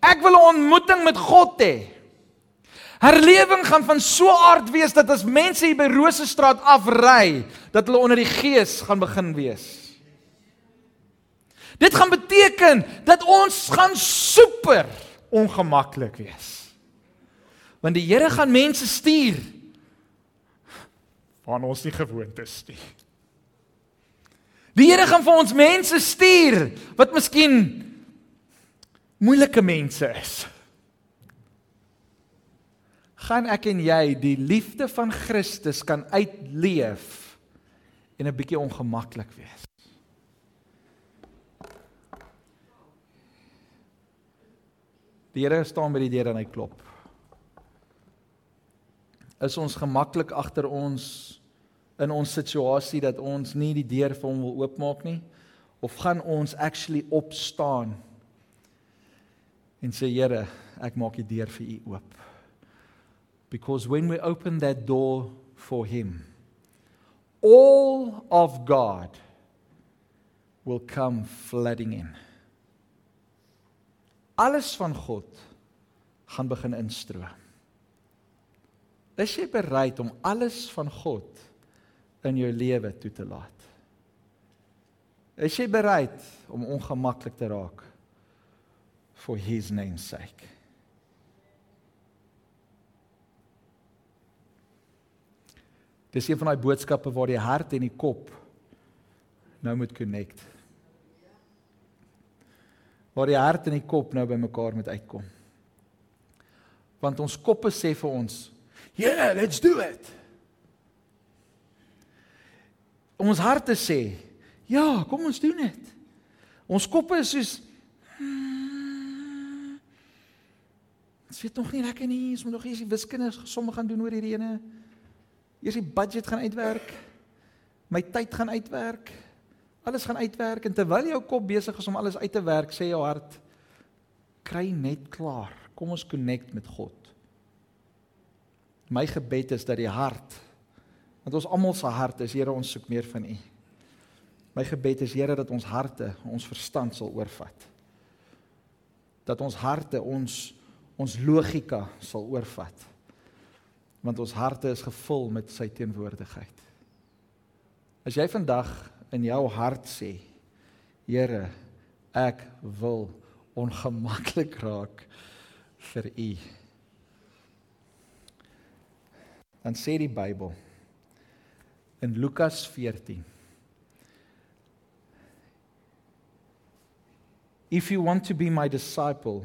Ek wil 'n ontmoeting met God hê. Herlewing gaan van so aard wees dat as mense hier by Rosestraat afry, dat hulle onder die gees gaan begin wees. Dit gaan beteken dat ons gaan super ongemaklik wees. Want die Here gaan mense stuur waar ons nie gewoond is nie. Die Here gaan vir ons mense stuur wat miskien moeilike mense is. Gaan ek en jy die liefde van Christus kan uitleef en 'n bietjie ongemaklik wees. Die Here staan by die deur en hy klop. Is ons gemaklik agter ons in ons situasie dat ons nie die deur vir hom wil oopmaak nie of gaan ons actually opstaan en sê Here, ek maak die deur vir u oop. Because when we open that door for him all of God will come flooding in alles van God gaan begin instroom. Is jy bereid om alles van God in jou lewe toe te laat? Is jy bereid om ongemaklik te raak for his name's sake? Dis een van daai boodskappe waar die hart en die kop nou moet connect waar die hart en die kop nou bymekaar moet uitkom. Want ons koppe sê vir ons, "Yeah, let's do it." Ons harte sê, "Ja, kom ons doen dit." Ons koppe is soos hmm, Dit weet nog nie lekker nie, ons moet nog eers die wiskunde somme gaan doen oor hierdie ene. Eers die budget gaan uitwerk. My tyd gaan uitwerk. Alles gaan uitwerk en terwyl jou kop besig is om alles uit te werk, sê jou hart kry net klaar. Kom ons connect met God. My gebed is dat die hart want ons almal se hart is Here ons soek meer van U. My gebed is Here dat ons harte, ons verstand sal oorvat. Dat ons harte ons ons logika sal oorvat. Want ons harte is gevul met sy teenwoordigheid. As jy vandag in jou hart sê, Here, ek wil ongemaklik raak vir U. Dan sê die Bybel in Lukas 14 If you want to be my disciple,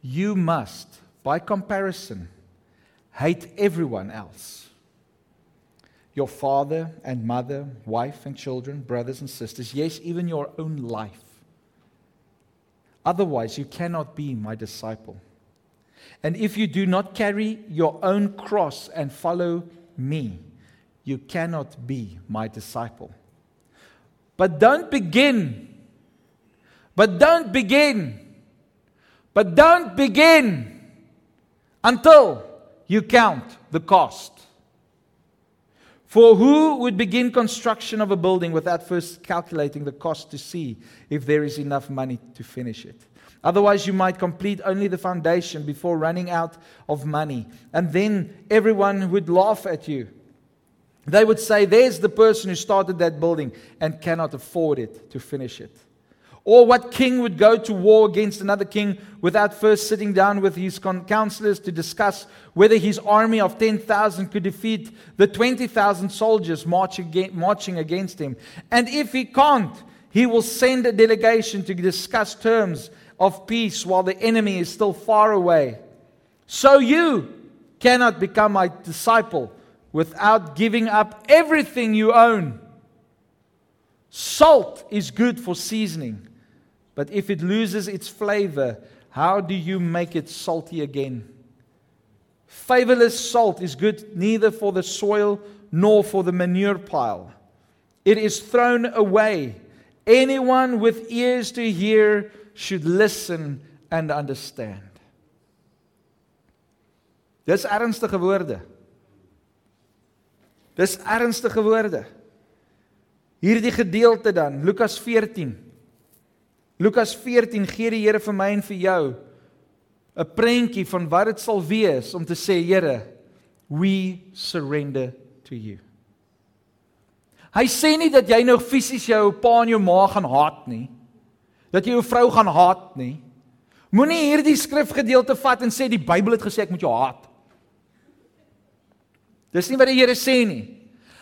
you must, by comparison, hate everyone else your father and mother, wife and children, brothers and sisters, yes, even your own life. Otherwise, you cannot be my disciple. And if you do not carry your own cross and follow me, you cannot be my disciple. But don't begin. But don't begin. But don't begin until you count the cost. For who would begin construction of a building without first calculating the cost to see if there is enough money to finish it? Otherwise, you might complete only the foundation before running out of money. And then everyone would laugh at you. They would say, There's the person who started that building and cannot afford it to finish it. Or what king would go to war against another king without first sitting down with his counselors to discuss whether his army of 10,000 could defeat the 20,000 soldiers marching against him? And if he can't, he will send a delegation to discuss terms of peace while the enemy is still far away. So you cannot become my disciple without giving up everything you own. Salt is good for seasoning but if it loses its flavor, how do you make it salty again? Favorless salt is good neither for the soil nor for the manure pile. It is thrown away. Anyone with ears to hear should listen and understand. Dis ernstige woorde. Dis ernstige woorde. Hierdie gedeelte dan, Lukas 14 Lukas 14 gee die Here vir my en vir jou 'n prentjie van wat dit sal wees om te sê Here, we surrender to you. Hy sê nie dat jy nou fisies jou pa en jou ma gaan haat nie. Dat jy jou vrou gaan haat nie. Moenie hierdie skrifgedeelte vat en sê die Bybel het gesê ek moet jou haat. Dis nie wat die Here sê nie.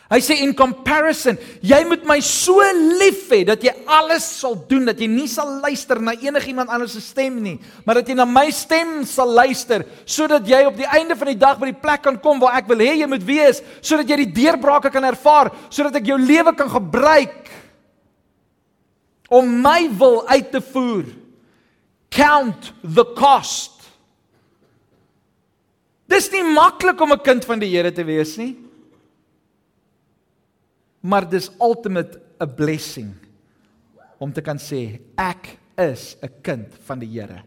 Hy sê in comparison, jy moet my so lief hê dat jy alles sal doen dat jy nie sal luister na enigiemand anders se stem nie, maar dat jy na my stem sal luister sodat jy op die einde van die dag by die plek kan kom waar ek wil hê jy moet wees, sodat jy die deurbrake kan ervaar, sodat ek jou lewe kan gebruik om my wil uit te voer. Count the cost. Dis nie maklik om 'n kind van die Here te wees nie. Maar dis ultimate 'n blessing om te kan sê ek is 'n kind van die Here.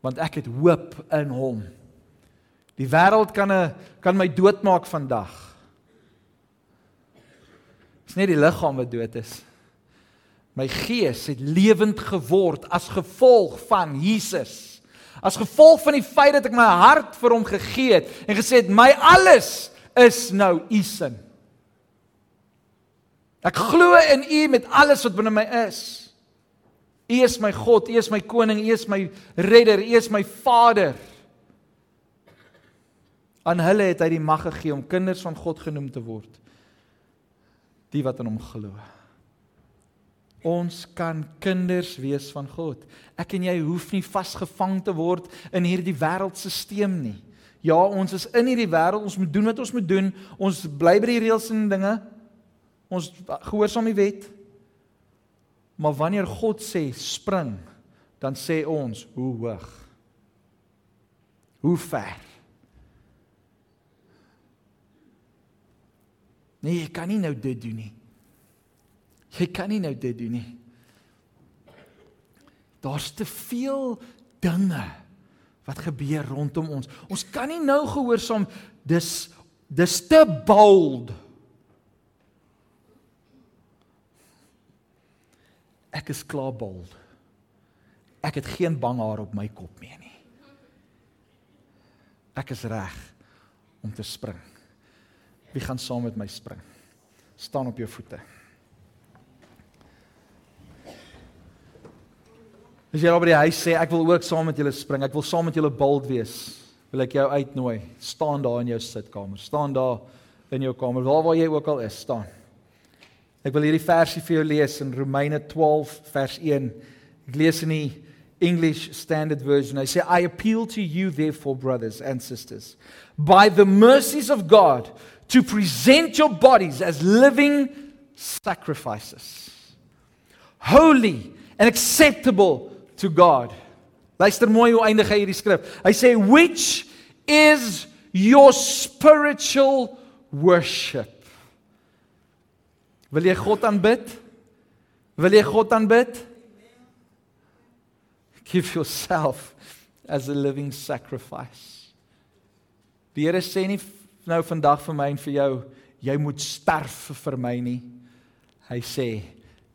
Want ek het hoop in hom. Die wêreld kan 'n kan my doodmaak vandag. Dis nie die liggaam wat dood is. My gees het lewend geword as gevolg van Jesus. As gevolg van die feit dat ek my hart vir hom gegee het en gesê het my alles is nou u sin. Ek glo in u met alles wat binne my is. U is my God, u is my koning, u is my redder, u is my Vader. Aan hulle het hy die mag gegee om kinders van God genoem te word. Die wat in hom glo. Ons kan kinders wees van God. Ek en jy hoef nie vasgevang te word in hierdie wêreldstelsel nie. Ja, ons is in hierdie wêreld, ons moet doen wat ons moet doen. Ons bly by die reëls en dinge. Ons gehoorsaam die wet. Maar wanneer God sê spring, dan sê ons hoe hoog? Hoe ver? Nee, jy kan nie nou dit doen nie. Jy kan nie nou dit doen nie. Daar's te veel dinge wat gebeur rondom ons. Ons kan nie nou gehoorsaam dis dis te bold. Ek is klaar bold. Ek het geen bang haar op my kop meer nie. Ek is reg om te spring. Wie gaan saam met my spring? Staan op jou voete. As jy daar by die huis sê ek wil ook saam met julle spring, ek wil saam met julle bold wees, wil ek jou uitnooi. Staan daar in jou sitkamer, staan daar in jou kamer, waar waar jy ook al is, staan. Ek wil hierdie versie vir jou lees in Romeine 12 vers 1. Ek lees in die English Standard Version. I say I appeal to you therefore brothers and sisters by the mercies of God to present your bodies as living sacrifices holy and acceptable to God. Luister mooi hoe eindig hy hierdie skrif. Hy sê which is your spiritual worship. Wil jy God aanbid? Wil jy God aanbid? Give yourself as a living sacrifice. Die Here sê nie nou vandag vir my en vir jou jy moet sterf vir my nie. Hy sê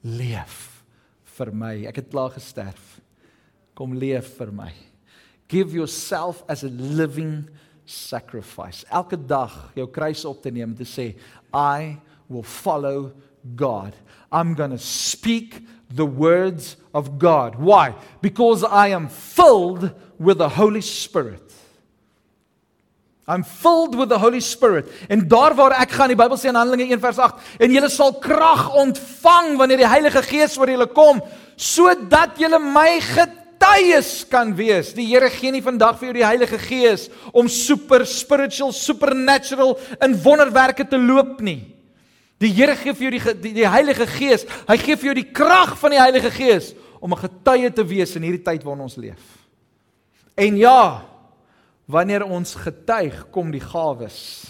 leef vir my. Ek het klaar gesterf. Kom leef vir my. Give yourself as a living sacrifice. Elke dag jou kruis op te neem te sê I will follow God. I'm going to speak the words of God. Why? Because I am filled with the Holy Spirit. I'm filled with the Holy Spirit. En daar waar ek gaan, die Bybel sê in Handelinge 1 vers 8, en julle sal krag ontvang wanneer die Heilige Gees oor julle kom, sodat julle my get getuies kan wees. Die Here gee nie vandag vir jou die Heilige Gees om super spiritual, supernatural in wonderwerke te loop nie. Die Here gee vir jou die, die die Heilige Gees. Hy gee vir jou die krag van die Heilige Gees om 'n getuie te wees in hierdie tyd waarin ons leef. En ja, wanneer ons getuig, kom die gawes.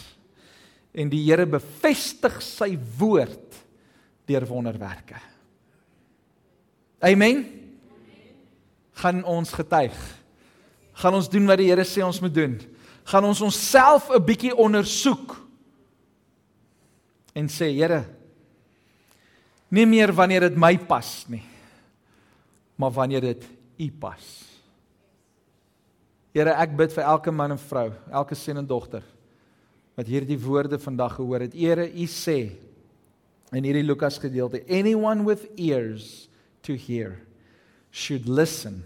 En die Here bevestig sy woord deur wonderwerke. Amen gaan ons getuig. Gaan ons doen wat die Here sê ons moet doen. Gaan ons onsself 'n bietjie ondersoek en sê Here, nie meer wanneer dit my pas nie, maar wanneer dit U pas. Here, ek bid vir elke man en vrou, elke seun en dogter wat hierdie woorde vandag gehoor het. Here, U sê in hierdie Lukas gedeelte, anyone with ears to hear should listen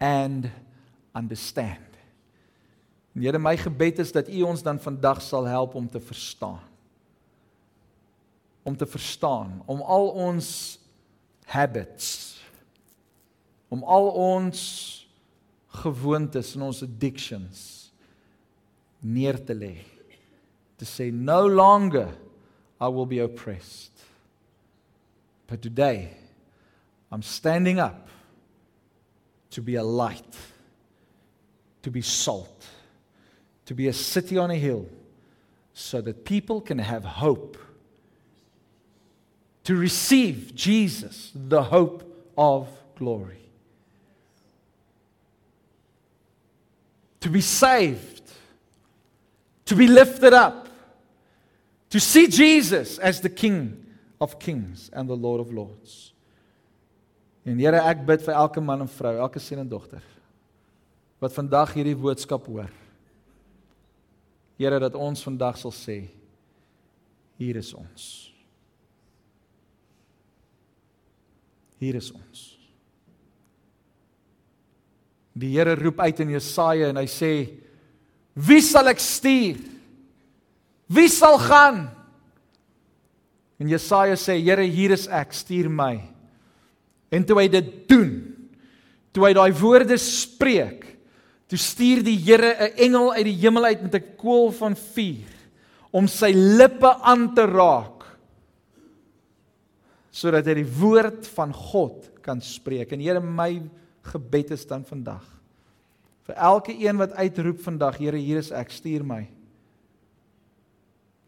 and understand. En Here my gebed is dat U ons dan vandag sal help om te verstaan. Om te verstaan, om al ons habits om al ons gewoontes en ons addictions neer te lê. To say no longer I will be oppressed. But today I'm standing up to be a light, to be salt, to be a city on a hill, so that people can have hope, to receive Jesus, the hope of glory. To be saved, to be lifted up, to see Jesus as the King of kings and the Lord of lords. En Here, ek bid vir elke man en vrou, elke seun en dogter wat vandag hierdie boodskap hoor. Here, dat ons vandag sal sê hier is ons. Hier is ons. Die Here roep uit in Jesaja en hy sê: Wie sal ek stuur? Wie sal gaan? En Jesaja sê: Here, hier is ek, stuur my. En toe hy dit doen, toe hy daai woorde spreek, toe stuur die Here 'n engel uit die hemel uit met 'n koel van vuur om sy lippe aan te raak sodat hy die woord van God kan spreek. En Here, my gebed is dan vandag vir elke een wat uitroep vandag, Here, hier is ek, stuur my.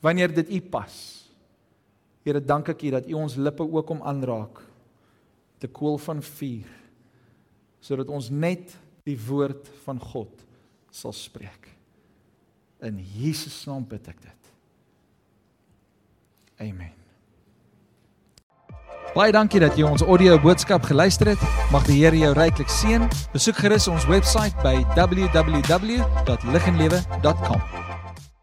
Wanneer dit U pas. Here, dank ek U dat U ons lippe ook om aanraak te koel van vuur sodat ons net die woord van God sal spreek. In Jesus naam bid ek dit. Amen. Baie dankie dat jy ons audio boodskap geluister het. Mag die Here jou ryklik seën. Besoek gerus ons webwerf by www.liginlewe.com.